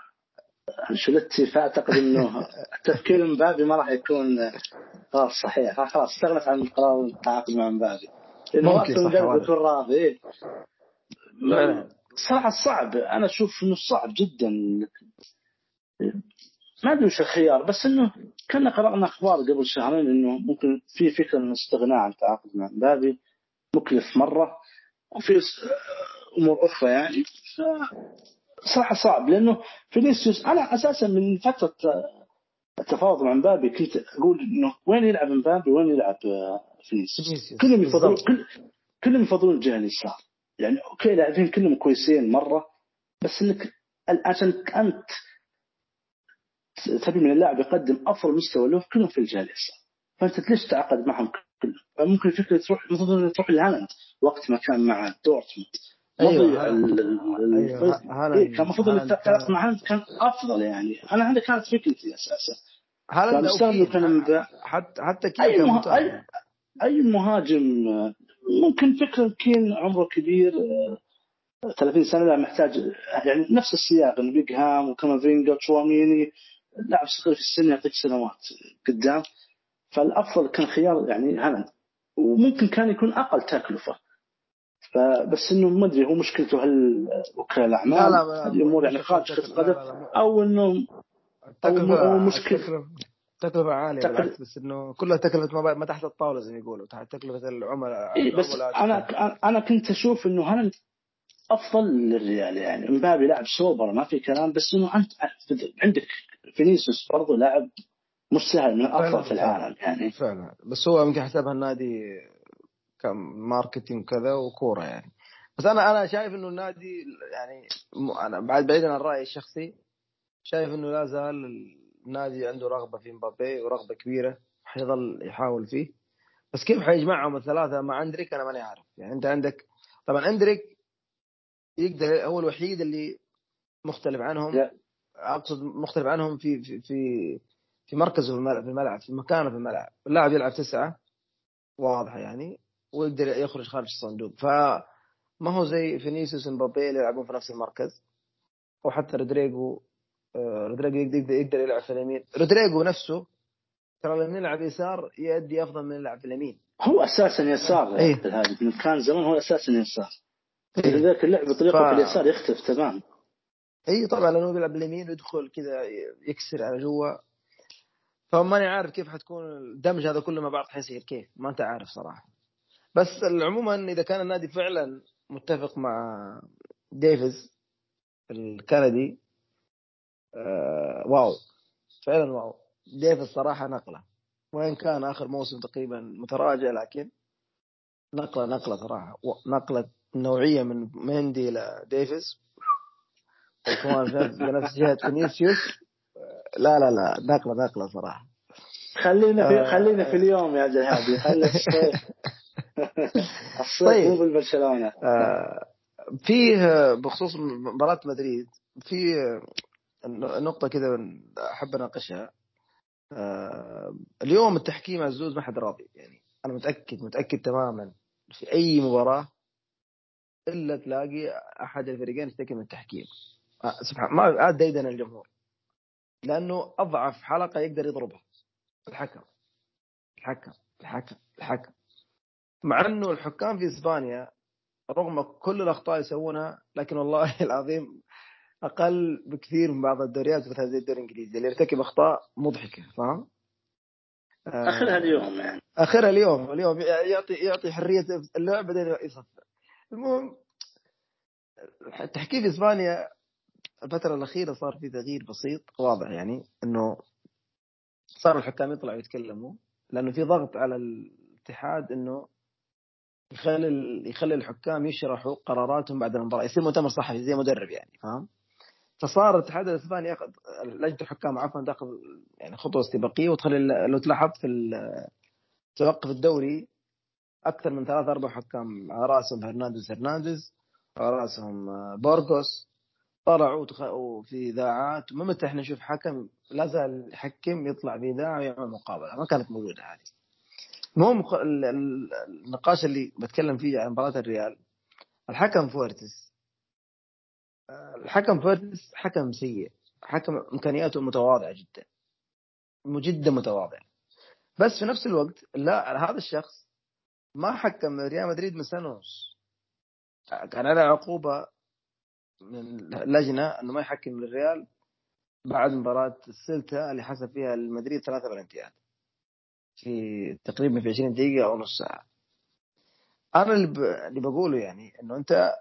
انشلتي فاعتقد إنه تفكير مبابي ما راح يكون قرار صحيح. خلاص استغنت عن قرار التعاقد مع مبابي لأنه أصلا مدرب يكون راضي. إيه. صراحة صعب. أنا أشوف إنه صعب جدا. ما أدري وش الخيار بس إنه كنا قرأنا أخبار قبل شهرين إنه ممكن في فكرة إنه استغناء عن التعاقد مع مبابي مكلف مرة. وفي أمور أخرى يعني. صراحة صعب. لأنه فينيسيوس أنا أساسا من فترة التفاوض مع مبابي كنت أقول إنه وين يلعب مبابي وين يلعب فينيسيوس؟ كلهم يفضلون كل كلهم يفضلون الجهة اليسار. يعني okay لاعبين كلهم كويسين مرة بس إنك عشان انت تبي من اللاعب يقدم أفضل مستوى له كلهم في الجهة اليسار. فأنت ليش تعاقد معهم كلهم؟ ممكن فكرة تروح المفروض تروح لهالاند وقت ما كان مع دورتموند. أيوه أيوة إيه كان المفروض مع هالاند كان أفضل يعني؟ أنا هذه كانت فكرتي أساسا. هالاند كان حتى حتى كين أي, مه... أي... أي مهاجم ممكن فكرة كين عمره كبير 30 سنة لا محتاج يعني نفس السياق إنه بيلينغهام وكامافينجا تشواميني لاعب صغير في السن يعطيك سنوات قدام. فالأفضل كان خيار يعني هالاند. وممكن كان يكون أقل تكلفة. فبس إنه ما أدري هو مشكلته هل وكلاء الاعمال لا لا هذه أمور يعني خارج كره القدم أو انه أو مشكله تكلفة عالية تكل... بالعكس بس إنه كلها تكلفة ما, ما تحت الطاولة زي ما يقولوا تحت تكلفة العملاء إيه بس أنا أنا كنت أشوف إنه هل أفضل للريال يعني. مبابي لاعب سوبر ما في كلام بس إنه انت عندك فينيسيوس برضه لاعب مش سهل من الافضل في العالم يعني. فعلا. بس هو يمكن حسابها النادي ك marketing وكذا وكورة يعني. بس أنا أنا شايف إنه النادي يعني أنا بعد بعيدا عن رأيي الشخصي شايف إنه لا زال النادي عنده رغبة في مبابي ورغبة كبيرة حيظل يحاول فيه. بس كيف حيجمعهم الثلاثة مع إندريك أنا ماني عارف. يعني أنت عندك طبعا إندريك يقدر هو الوحيد اللي مختلف عنهم لا. أقصد مختلف عنهم في في في, في مركزه في الملعب في الملعب في مكانه في الملعب. اللاعب يلعب تسعة واضحه يعني. ويقدر يخرج خارج الصندوق. فما هو زي فينيسيوس مبابي اللي يلعبون في نفس المركز. أو حتى رودريجو آه، رودريجو يقدر يقدر يلعب في اليمين. رودريجو نفسه ترى لما يلعب يسار يؤدي أفضل من يلعب في اليمين. هو أساسا يسار إيه؟ هذه كان زمان هو أساسا يسار إيه. اللعب بطريقة ف... في اليسار يختلف تمام اي طبعا لأنه بيلعب باليمين ويدخل كذا يكسر على جوا. فماني عارف كيف حتكون الدمج هذا كله مع بعض حيصير كيف؟ ما أنت عارف صراحة. بس عموما إذا كان النادي فعلا متفق مع ديفيز الكندي آه wow. فعلا wow. ديفيز صراحة نقلة. وين كان آخر موسم تقريبا متراجع لكن نقلة نقلة صراحة. نقلة نوعية من ميندي إلى ديفيز. وكمان بنفس جهة فينيسيوس. لا لا لا. نقلة نقلة صراحة. خلينا في آه. خلينا في اليوم يا جهادي. خلينا طيب. مو بالبرشلونه آه فيه بخصوص مباراة مدريد في نقطة كذا أحب أناقشها. آه اليوم التحكيم عزوز ما حد راضي يعني أنا متأكد متأكد تماما في أي مباراة إلا تلاقي أحد الفريقين يشتكي من التحكيم. آه سبحان ما عاد ديدن الجمهور. لأنه أضعف حلقة يقدر يضربها. الحكم. الحكم. الحكم. الحكم. مع إنه الحكام في إسبانيا رغم كل الأخطاء يسوونها لكن والله العظيم أقل بكثير من بعض الدوريات مثل زي الدوري الإنجليزي اللي يرتكب أخطاء مضحكة فاهم؟ آخرها اليوم يعني آخرها اليوم اليوم يعطي يعطي حرية اللعب بعدين يصفر المهم التحكيم في إسبانيا الفترة الأخيرة صار في تغيير بسيط واضح يعني إنه صار الحكام يطلعوا يتكلموا لأنه في ضغط على الاتحاد إنه يخلي يخلي الحكام يشرحوا قراراتهم بعد المباراة. يصير مؤتمر صحفي زي مدرب يعني فاهم؟ فصار الاتحاد الاسباني ياخذ لجنة الحكام عفوا تاخذ يعني خطوة استباقية وتخلي لو تلاحظ في توقف الدوري أكثر من ثلاث أربع حكام على رأسهم فرنانديز هرنانديز على رأسهم بورغوس. طلعوا في إذاعات. ما متى إحنا نشوف حكم لا زال يحكم يطلع في إذاعة ويعمل مقابلة. ما كانت موجودة هذه. المهم النقاش اللي بتكلم فيه عن مباراة الريال. الحكم فورتس. الحكم فورتس حكم سيء. حكم إمكانياته متواضعة جدا. جدا متواضع. بس في نفس الوقت لا هذا الشخص ما حكم ريال مدريد من سنة ونص. كان عليه عقوبة من لجنة إنه ما يحكم للريال بعد مباراة السلتا اللي حسب فيها المدريد ثلاثة بلنتيات في تقريبا في 20 دقيقة أو نص ساعة. أنا اللي, ب... اللي بقوله يعني إنه أنت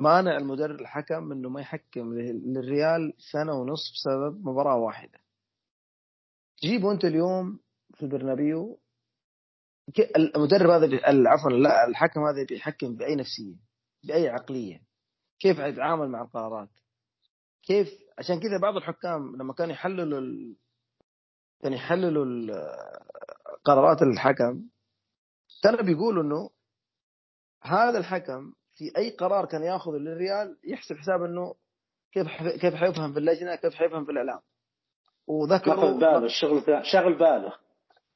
مانع المدرب الحكم إنه ما يحكم للريال سنة ونص بسبب مباراة واحدة. جيبوا انت اليوم في البرنابيو المدرب هذا عفوا لا الحكم هذا بيحكم بأي نفسية بأي عقلية. كيف يتعامل مع القرارات؟ كيف؟ عشان كذا بعض الحكام لما كانوا يحللوا كانوا يحللوا قرارات الحكم. كانوا بيقولوا إنه هذا الحكم في أي قرار كان ياخذه للريال يحسب حساب إنه كيف كيف حيفهم في اللجنة كيف حيفهم في الإعلام. وذكروا باله الشغل شغل باله.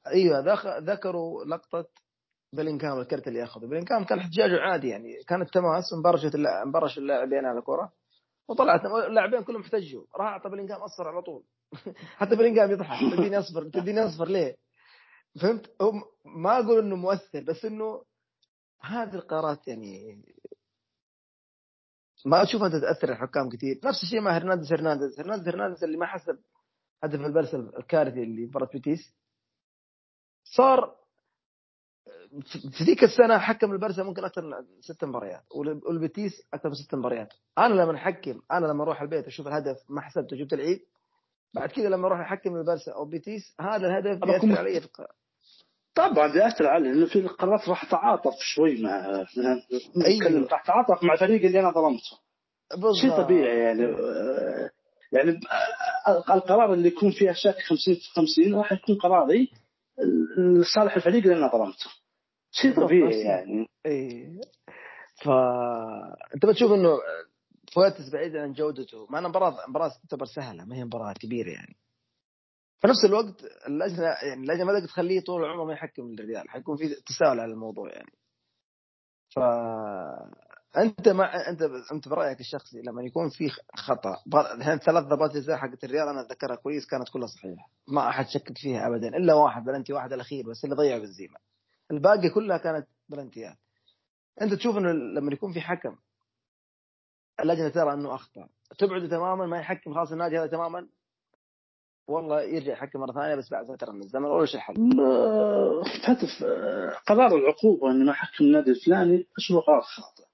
أيوه ذكروا لقطة بلينكام الكرت اللي ياخذه. بلينكام كان احتجاجه عادي يعني. كانت تماس انبرشت انبرش اللاعبين على الكرة وطلعت اللاعبين كلهم احتجوا. راح أعطى بلينكام أصفر على طول. حتى بلينكام يضحك. تديني اصفر تديني اصفر ليه؟ فهمت؟ هم ما أقول إنه مؤثر بس إنه هذه القرارات يعني ما أشوف انت تاثر الحكام كثير. نفس الشيء مع هرنانديز. هرنانديز هرنانديز هرنانديز اللي ما حسب هدف البرسا الكارثي اللي مباراة بيتيس. صار في ذيك السنة حكم البرسا ممكن أكثر من ست مباريات والبيتيس أكثر من ست مباريات. أنا لما أحكم أنا لما أروح البيت أشوف الهدف ما حسبته جبت العيد. بعد كذا لما أروح أحكم البرسا أو بيتيس هذا الهدف بيأثر علي في طبعا بيأثر عليه لأنه في القرارات راح تعاطف شوي مع أيوه. راح تعاطف مع الفريق اللي أنا ظلمته. شيء طبيعي يعني يعني القرار اللي يكون فيه شك 50 في 50 راح يكون قراري لصالح الفريق اللي أنا ظلمته. شيء طبيعي يعني. اي ف أنت بتشوف إنه فواتس بعيد عن جودته مع انها مباراه مباراة تعتبر سهلة ما هي مباراة كبيرة يعني. في نفس الوقت اللجنه يعني اللجنة ما تقدر تخليه طول العمر ما يحكم للريال حيكون في تساؤل على الموضوع يعني. ف أنت ما انت أنت برأيك الشخصي لما يكون في خطأ الحين ثلاث ضربات جزاء حقت الريال أنا أتذكرها كويس كانت كلها صحيحة ما أحد شكك فيها ابدا إلا واحد بلنتي واحد الأخير بس اللي ضيع بنزيما. الباقي كلها كانت بلنتيات. أنت تشوف إنه لما يكون في حكم اللجنة ترى إنه أخطأ. تبعده تماما ما يحكم خلاص النادي هذا تماما. والله يرجع يحكم مرة ثانية بس بعد فتره من الزمن ولا شيء حل. هدف قرار العقوبة اني ما احكم النادي الفلاني اشوفه قرار خاطئ.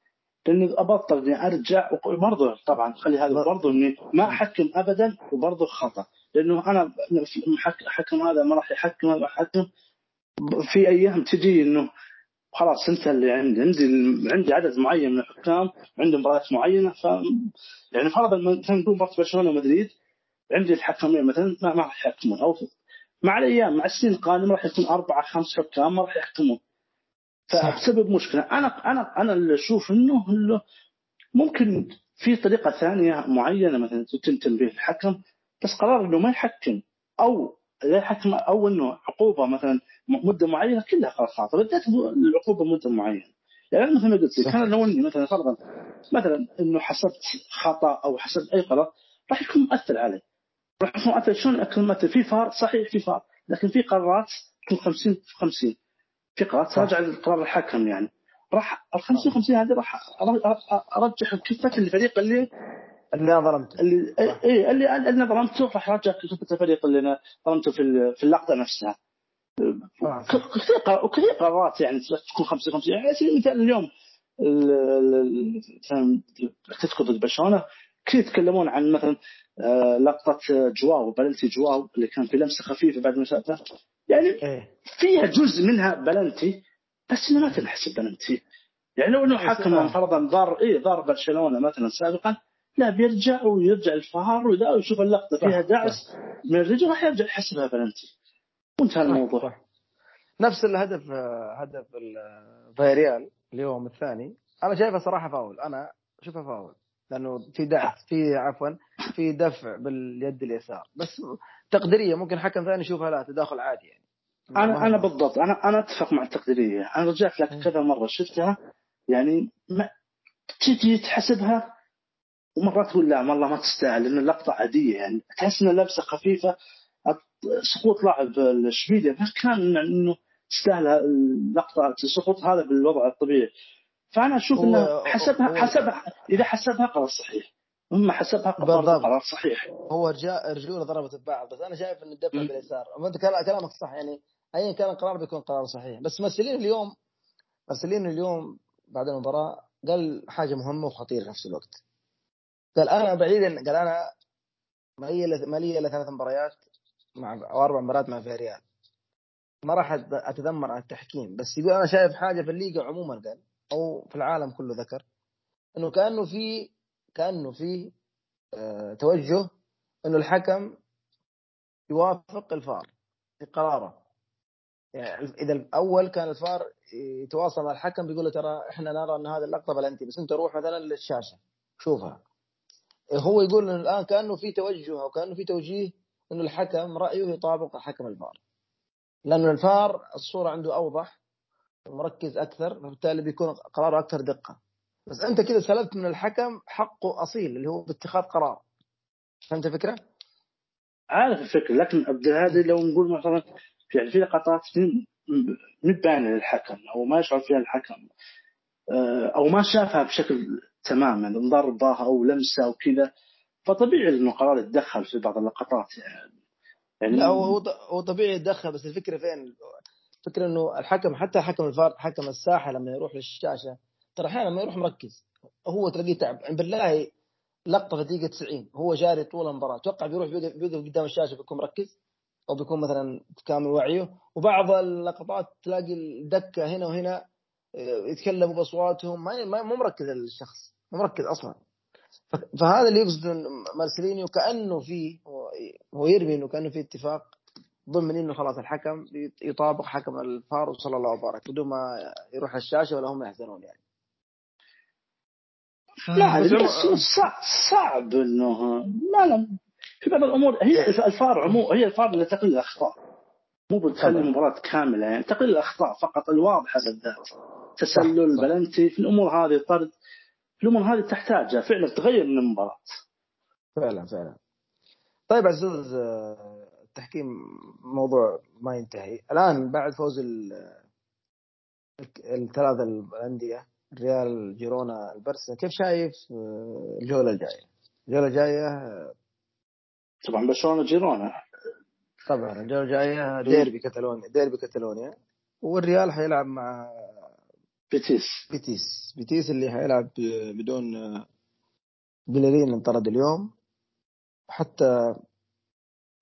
لأني أبطل إني أرجع وبرضه طبعا خلي هذا برضه إني ما أحكم ابدا وبرضه خطا لأنه أنا حكم هذا ما راح يحكم هذا حكم في أيام تجي إنه خلاص انت اللي عندي. عندي عندي عدد معين من الحكام عندي مباريات معينة ف يعني فرضا مثلا نقول مباراه برشلونة ومدريد عندي الحكمين مثلا ما, ما راح يحكمون. أو مع الأيام مع السنين القادمة راح يكون أربعة خمس حكام ما راح يحكمون. فبسبب مشكلة أنا أنا أنا اللي أشوف إنه ممكن في طريقة ثانية معينة مثلا تنتبه الحكم بس قرار إنه ما يحكم. أو لا يحكم أو إنه عقوبة مثلا مدة معينة كلها قرار خاطئ بالذات العقوبة مدة معينة. يعني مثل ما قلت لك أنا لو إني مثلا فرضا مثلا إنه حسبت خطأ أو حسبت أي قرار راح يكون مؤثر علي. راح يكون مؤثر. شلون يكون مؤثر؟ في فار صحيح في فار لكن في قرارات تكون 50 في 50 في قرارات تراجع لقرار الحكم يعني. راح ال 50 50 هذه راح أرجح كفه الفريق اللي اللي أنا ظلمته. اللي اي اللي أنا ظلمته راح ارجع كفه الفريق اللي أنا ظلمته في في اللقطة نفسها. كثير وكثير قرارات يعني تكون 50 50 يعني على سبيل المثال اليوم اتلتيكو ضد برشلونة كثير يتكلمون عن مثلا لقطة جواو بلنتي جواو اللي كان في لمسة خفيفة بعد ما يعني فيها جزء منها بلنتي بس ما تنحسب بلنتي. يعني لو إنه حكم فرضا ضار اي ضار برشلونة مثلا سابقا لا بيرجع ويرجع الفار واذا يشوف اللقطة فيها دعس من الرجل راح يرجع يحسبها بلنتي وانتهى الموضوع. صح. نفس الهدف هدف فايريال اليوم الثاني. أنا شايفه صراحة فاول. أنا اشوفها فاول. لأنه في دعس في عفوا في دفع باليد اليسار. بس تقديرية ممكن حكم ثاني يشوفها لا تداخل عادي يعني. أنا أنا بالضبط. أنا أنا أتفق مع التقديرية. أنا رجعت لك كذا مرة شفتها يعني ما تجي تحسبها ومرات تقول لا والله ما تستاهل لأن اللقطة عادية يعني. تحس ان لبسة خفيفة سقوط لاعب الشبيليا ما كان إنه تستاهل اللقطة السقوط هذا بالوضع الطبيعي. فأنا أشوف إنه حسبها حسبها إذا حسبها قرار صحيح. هم حسبها قرار صحيح. هو رجوله ضربت ببعض. بس أنا شايف ان الدفع باليسار. انت كلامك صح يعني. ايا كان القرار بيكون قرار صحيح. بس مرسلين اليوم مرسلين اليوم بعد المباراة قال حاجة مهمة وخطيرة في نفس الوقت. قال أنا بعيدا قال أنا ما لي إلا ثلاث مباريات مع أو أربع مباريات مع فيريال ما راح أتذمر على التحكيم. بس يقول أنا شايف حاجة في الليجا عموما قال أو في العالم كله ذكر إنه كأنه في كأنه في آه توجه إنه الحكم يوافق الفار في قراره. يعني إذا الأول كان الفار يتواصل مع الحكم بيقول له ترى إحنا نرى إن هذه اللقطة بلنتي بس أنت روح مثلا للشاشة شوفها. هو يقول إنه الآن كأنه في توجه أو كأنه في توجيه إنه الحكم رأيه يطابق حكم الفار. لأنه الفار الصورة عنده أوضح مركز أكثر فبالتالي بيكون قراره أكثر دقة. بس أنت كذا سلبت من الحكم حقه أصيل اللي هو باتخاذ قرار. فهمت الفكرة؟ عارف الفكرة لكن هذه لو نقول مثلا يعني في لقطات مو باينه للحكم أو ما يشعر فيها الحكم أو ما شافها بشكل تمام يعني ضربه أو لمسه أو كذا. فطبيعي إنه قرار يتدخل في بعض اللقطات يعني. يعني لا هو طبيعي يتدخل بس الفكرة فين؟ الفكرة إنه الحكم حتى حكم الفار حكم الساحة لما يروح للشاشة ترى أحيانا ما يروح مركز هو تلاقيه تعب. بالله لقطة في دقيقة 90 هو جاري طول المباراة. توقع بيروح بيوقف قدام الشاشة بيكون مركز؟ أو بيكون مثلا كامل وعيه؟ وبعض اللقطات تلاقي الدكة هنا وهنا يتكلموا بأصواتهم. ما مو مركز الشخص. مركز أصلا. فهذا اللي يقصد مارسيلينيو كأنه في هو يرمي إنه كأنه في اتفاق ضمن إنه خلاص الحكم يطابق حكم الفار وصلى الله وبارك بدون ما يروح الشاشة ولا هم يحزنون يعني. لا بس صعب إنه لا لا في بعض الأمور هي الفار عمو هي الفار اللي تقل الأخطاء. مو بتخلي المباراة كاملة يعني تقل الأخطاء فقط الواضحة بالذات. تسلل بلنتي في الأمور هذه طرد. الأمور هذه تحتاجها. فعلا تغير من المباراة. فعلا فعلا. طيب عزوز التحكيم موضوع ما ينتهي. الآن بعد فوز الثلاثة الأندية ريال جيرونا البرسا كيف شايف الجولة الجاية؟ الجولة الجاية طبعا برشلونة جيرونا طبعا الجولة الجاية ديربي كاتالونيا ديربي كاتالونيا والريال حيلعب مع بيتيس. بيتيس. بيتيس اللي حيلعب بدون بليرين انطرد اليوم. حتى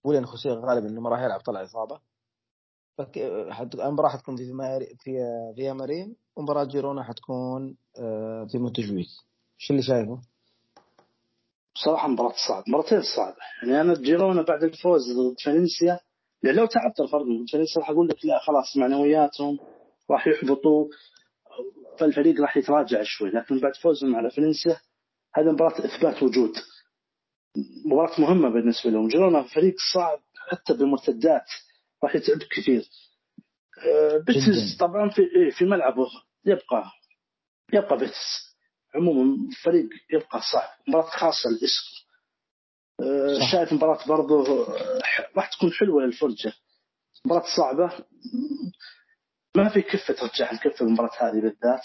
ويليان خوسيه غالبا إنه ما راح يلعب طلع إصابة. المباراة حتكون في في فيا مارين. ومباراة جيرونا حتكون آه، في مونتجويك إيش اللي شايفه؟ بصراحة مباراة صعبة مرتين صعبة. يعني أنا جيرونا بعد الفوز ضد فالنسيا يعني لو تعبت الفرق ضد فالنسيا راح أقول لك لا خلاص معنوياتهم راح يحبطوا فالفريق راح يتراجع شوي لكن بعد فوزهم على فالنسيا هذه مباراة إثبات وجود. مباراة مهمة بالنسبة لهم. جيرونا فريق صعب حتى بالمرتدات راح يتعب كثير. آه، بيتس طبعا في إيه، في ملعبه يبقى يبقى بيتس عموما فريق يبقى صعب. مباراة خاصة لإسكو آه، شايف مباراة برضه راح تكون حلوة للفرجة. مباراة صعبة. ما في كفة ترجع الكفة المباراة هذه بالذات.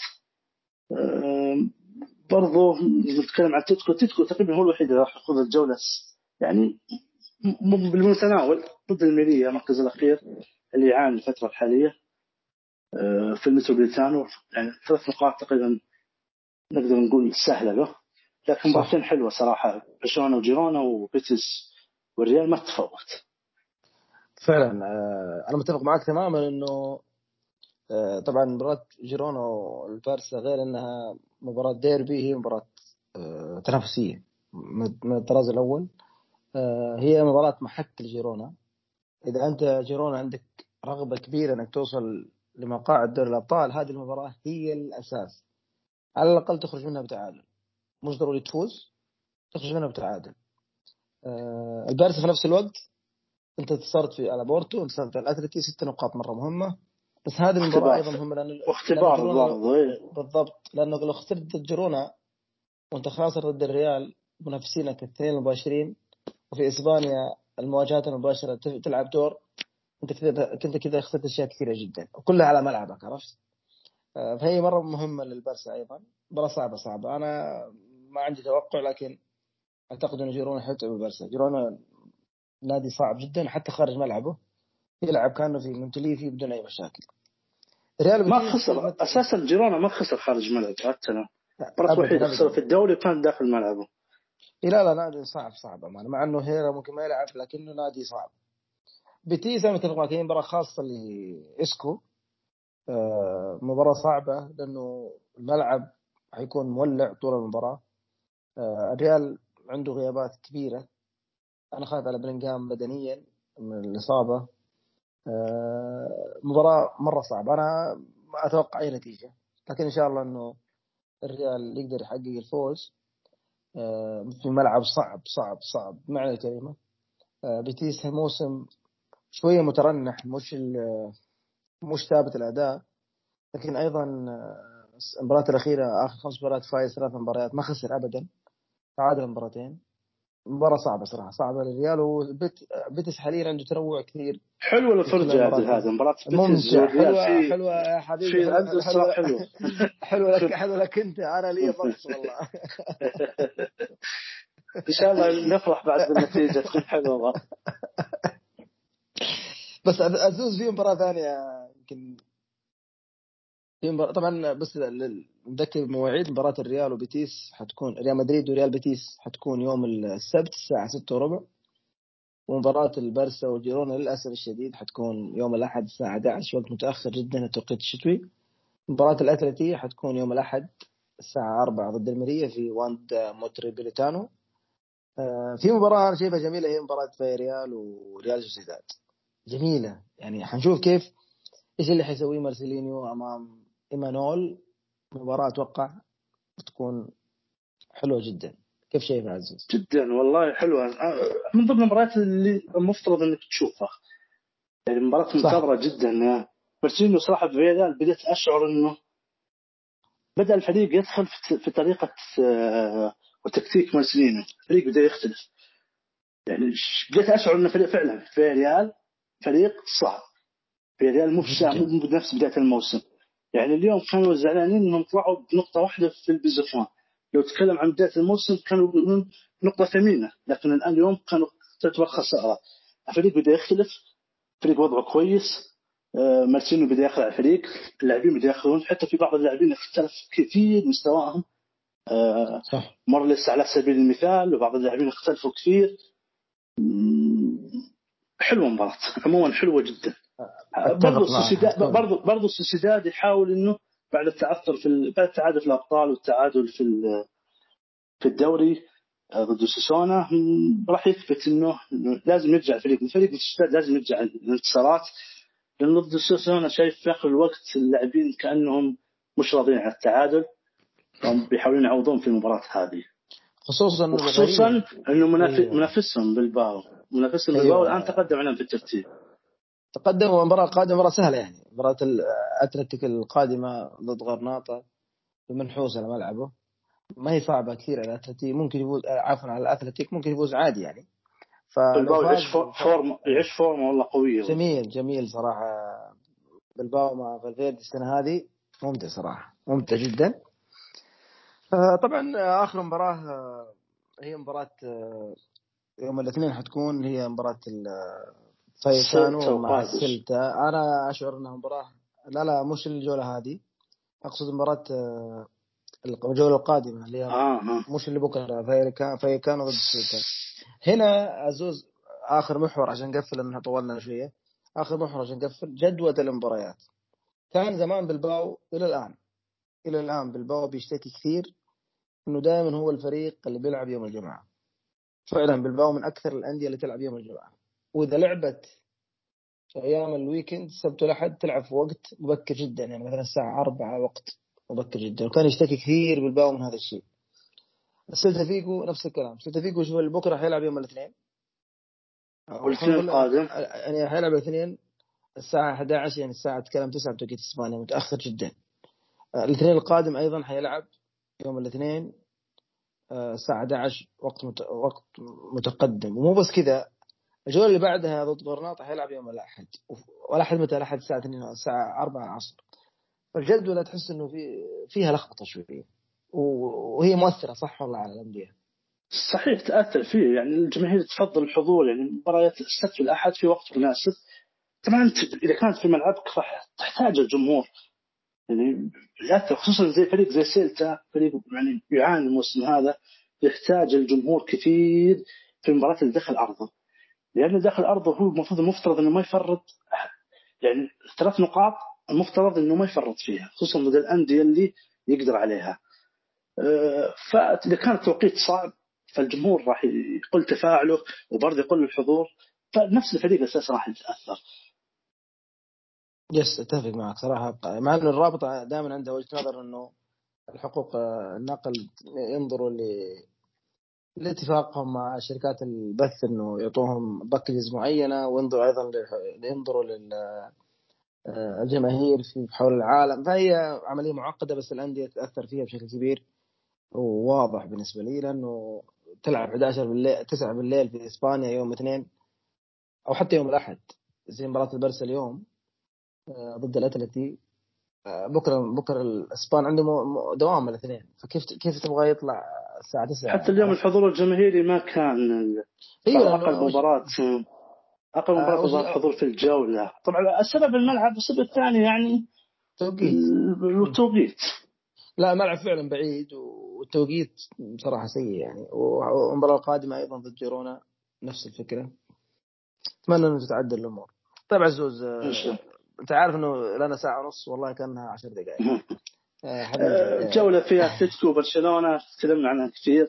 برضو نتكلم عن تيتكو. تيتكو تقريبا هو الوحيد اللي راح ياخذ الجولة يعني بالمتناول ضد الميلية المركز الأخير اللي يعاني الفترة الحالية. آه، في المتروبوليتانو يعني ثلاث نقاط تقريبا نقدر نقول سهلة له. لكن مباراتين حلوة صراحة. برشلونه وجيرونا وبيتس والريال ما تفوت فعلا آه، أنا متفق معك تماما إنه طبعا مباراة جيرونا والبارسا غير إنها مباراة ديربي هي مباراة آه، تنافسية من الطراز الأول. آه، هي مباراة محك لجيرونا إذا أنت جيرونا عندك رغبة كبيرة إنك توصل لمقاعد دوري الأبطال هذه المباراة هي الأساس. على الأقل تخرج منها بتعادل. مش ضروري تفوز تخرج منها بتعادل. البارسا في نفس الوقت أنت انتصرت في على بورتو انتصرت على الاتلتي ست نقاط مرة مهمة. بس هذه المباراة أيضا مهمه لأن واختبار برضه إيه. بالضبط. لأنه لو خسرت ضد جيرونا وأنت خاسر ضد الريال منافسينك الاثنين المباشرين وفي إسبانيا المواجهات المباشرة تلعب دور أنت كذا كنت كذا خسرت أشياء كثيرة جدا وكلها على ملعبك عرفت؟ آه، فهي مرة مهمة للبرسا أيضا. مباراة صعبة صعبة. أنا ما عندي توقع لكن أعتقد إن جيرونا حيتعب البرسا جيرونا نادي صعب جدا حتى خارج ملعبه. يلعب كأنه في مونتليفي بدون أي مشاكل. ريال ما خسر. أساسا جيرونا ما خسر خارج ملعب حتى أنا المباراه الوحيده خسر في الدوري كان داخل ملعبه. إيه، لا لا نادي صعب صعب أمانة مع إنه هيرا ممكن ما يلعب لكنه نادي صعب. أنا متفق معك هي مباراة خاصة لإسكو. آه مباراة صعبة لأنه الملعب حيكون مولع طول المباراة. آه الريال عنده غيابات كبيرة. أنا خايف على بلينغهام بدنيا من الإصابة. مباراة مرة صعبة. أنا ما أتوقع أي نتيجة. لكن إن شاء الله إنه الريال يقدر يحقق الفوز آه، في ملعب صعب صعب صعب. معنى الكلمة آه، بيتيس الموسم شوية مترنح مش مش ثابت الأداء. لكن أيضا المباراة الأخيرة آخر خمس مباريات فايز ثلاث مباريات ما خسر أبدا. تعادل مباراتين. مباراة صعبة صراحة صعبة للريال وبيتس حاليا عنده تنوع كثير. حلوة الفرجة هذا مباراة بيتس حلوة حلوة يا حبيبي. في حلوة حلوة. حلوة لك حلوة لك أنت. أنا لي بص والله. إن شاء الله نفرح بعد بالنتيجة تكون حلوة بس ازوز في مباراة ثانية يمكن. في مباراة طبعا بس نذكر مواعيد مباراة الريال وبيتيس حتكون ريال مدريد وريال بيتيس حتكون يوم السبت الساعة ستة وربع. ومباراة البرسا وجيرونا للأسف الشديد حتكون يوم الأحد الساعة 11 وقت متأخر جدا التوقيت الشتوي. مباراة الأتلتي حتكون يوم الأحد الساعة 4 ضد المرية في واندا ميتروبوليتانو. آه، في مباراة أنا شايفها جميلة هي مباراة ريال وريال سوسيداد. جميلة يعني حنشوف كيف إيش اللي حيسويه مارسيلينيو أمام ايمانول مباراة أتوقع بتكون حلوة جدا. كيف شايف عزيز؟ جدا والله حلوة. من ضمن المباريات اللي المفترض إنك تشوفها. يعني مباراة منتظرة جدا. مارسيلينيو صراحة بريال بديت أشعر إنه بدأ الفريق يدخل في طريقة آه، وتكتيك مارسيلينيو. الفريق بدأ يختلف. يعني بديت أشعر إنه فريق فعلا في ريال فريق صعب. في ريال مو مو بنفس بداية الموسم. يعني اليوم كانوا زعلانين انهم طلعوا بنقطة واحدة في البيزوفان لو تكلم عن بداية الموسم كانوا نقطة ثمينة لكن الآن اليوم كانوا تعتبر خساره الفريق بدا يختلف الفريق وضعه كويس آه، مارسينو بدا على الفريق اللاعبين بدا ياخذون حتى في بعض اللاعبين اختلف كثير مستواهم. آه، صح. مورليس على سبيل المثال وبعض اللاعبين اختلفوا كثير. حلوة المباراة عموما حلوة جدا. برضو السوسيداد برضو برضو السوسيداد يحاول إنه بعد التعثر في بعد التعادل في الأبطال والتعادل في في الدوري آه، ضد سوسونا راح يثبت إنه لازم يرجع الفريق. الفريق السوسيداد لازم يرجع الانتصارات لأن ضد سوسونا شايف في آخر الوقت اللاعبين كأنهم مش راضيين على التعادل. بيحاولون يعوضون في المباراة هذه. خصوصا خصوصا إنه منافسهم بالباو. منافسهم أيوة. بالباو الآن تقدم عليهم في الترتيب. المباراة القادمة مباراة سهلة يعني. مباراة الاتلتيك القادمة ضد غرناطة منحوس على ملعبه. ما هي صعبة كثير على الاتلتيك ممكن يفوز عفوا على الاتلتيك ممكن يفوز عادي يعني. بالباو يعيش form يعيش form والله قوية. جميل جميل صراحة. بالباو مع فالفيردي السنة هذه ممتع صراحة ممتع جدا. آه، طبعا آخر مباراة آه، هي مباراة آه، يوم الاثنين حتكون هي مباراة فايكانو مع سلتا أنا أشعر انها مباراه لا لا مش الجوله هذه. أقصد مباراة آه، الجولة القادمة اللي آه،, آه. مش اللي بكرة فايكانو ضد سلتا هنا عزوز آخر محور عشان نقفل لأن طولنا شوية. آخر محور عشان نقفل جدول المباريات. كان زمان بالباو إلى الآن. إلى الآن بالباو بيشتكي كثير إنه دائما هو الفريق اللي بيلعب يوم الجمعة. فعلا بالباو من أكثر الأندية اللي تلعب يوم الجمعة. وإذا لعبت أيام ال weekend السبت والاحد تلعب في وقت مبكر جدا يعني مثلا الساعة 4 وقت مبكر جدا وكان يشتكي كثير بالباو من هذا الشيء. السلتا فيجو نفس الكلام. السلتا فيجو شوف بكرة حيلعب يوم الاثنين. والاثنين القادم. يعني حيلعب الاثنين الساعة 11 يعني الساعة تكلم 9 بتوقيت إسبانيا متأخر جدا. الاثنين القادم أيضا حيلعب يوم الاثنين آه، الساعة 11 وقت وقت متقدم. ومو بس كذا الجولة اللي بعدها ضد غرناطة حيلعب يوم الأحد والاحد متى الأحد الساعة 2 الساعة 4 العصر. فالجدول تحس إنه في فيها لخبطة شوية وهي مؤثرة صح والله على الأندية؟ صحيح تأثر فيه. يعني الجماهير تفضل الحضور. يعني مباريات السبت والاحد في وقت مناسب. طبعا انت إذا كانت في ملعبك راح تحتاج الجمهور. يعني يأثر خصوصا زي فريق زي سيلتا فريق يعني يعاني الموسم هذا يحتاج الجمهور كثير في المباراه اللي دخل أرضه. لأن داخل أرضه هو المفروض المفترض أنه ما يفرط يعني ثلاث نقاط المفترض أنه ما يفرط فيها خصوصا ضد الأندية اللي يقدر عليها. أه، فإذا كان التوقيت صعب فالجمهور راح يقل تفاعله وبرضه يقل الحضور فنفس الفريق أساسا راح يتأثر. yes أتفق معك صراحة. مع إن الرابطة دائما عنده وجهة نظر إنه الحقوق النقل ينظروا لاتفاقهم مع شركات البث إنه يعطوهم packages معينة وينظروا أيضا ينظروا للجماهير في حول العالم. فهي عملية معقدة بس الأندية تأثر فيها بشكل كبير وواضح بالنسبة لي لأنه تلعب 11 بالليل 9 بالليل في إسبانيا يوم اثنين أو حتى يوم الأحد. زي مباراة البرسا اليوم آه، ضد الأتلتي. آه، بكرة بكرة الإسبان عنده دوام الاثنين. فكيف كيف تبغى يطلع الساعة 9 حتى اليوم الحضور الجماهيري ما كان أيوه أقل مباراة. أقل مباراة ظهر حضور في الجولة. طبعا السبب الملعب السبب الثاني يعني توقيت. التوقيت. لا الملعب فعلا بعيد والتوقيت بصراحة سيء يعني. والمباراة القادمة أيضا ضد جيرونا نفس الفكرة. أتمنى إنه تتعدل الأمور. طيب عزوز انت عارف إنه لنا ساعة ونص والله كأنها 10 دقائق. جولة فيها أتلتيكو وبرشلونة تكلمنا عنها كثير.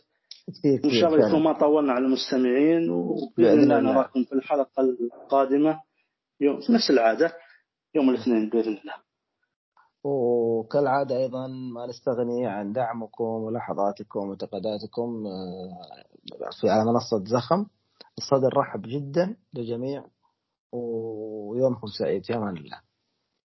ان شاء الله يكون ما طولنا على المستمعين وبإذن الله نراكم في الحلقة القادمة يوم نفس العادة يوم الاثنين بإذن الله. وكالعادة أيضا ما نستغني عن دعمكم ولحظاتكم وانتقاداتكم آه، في على منصة زخم. الصدر رحب جدا للجميع ويومكم سعيد. في أمان الله.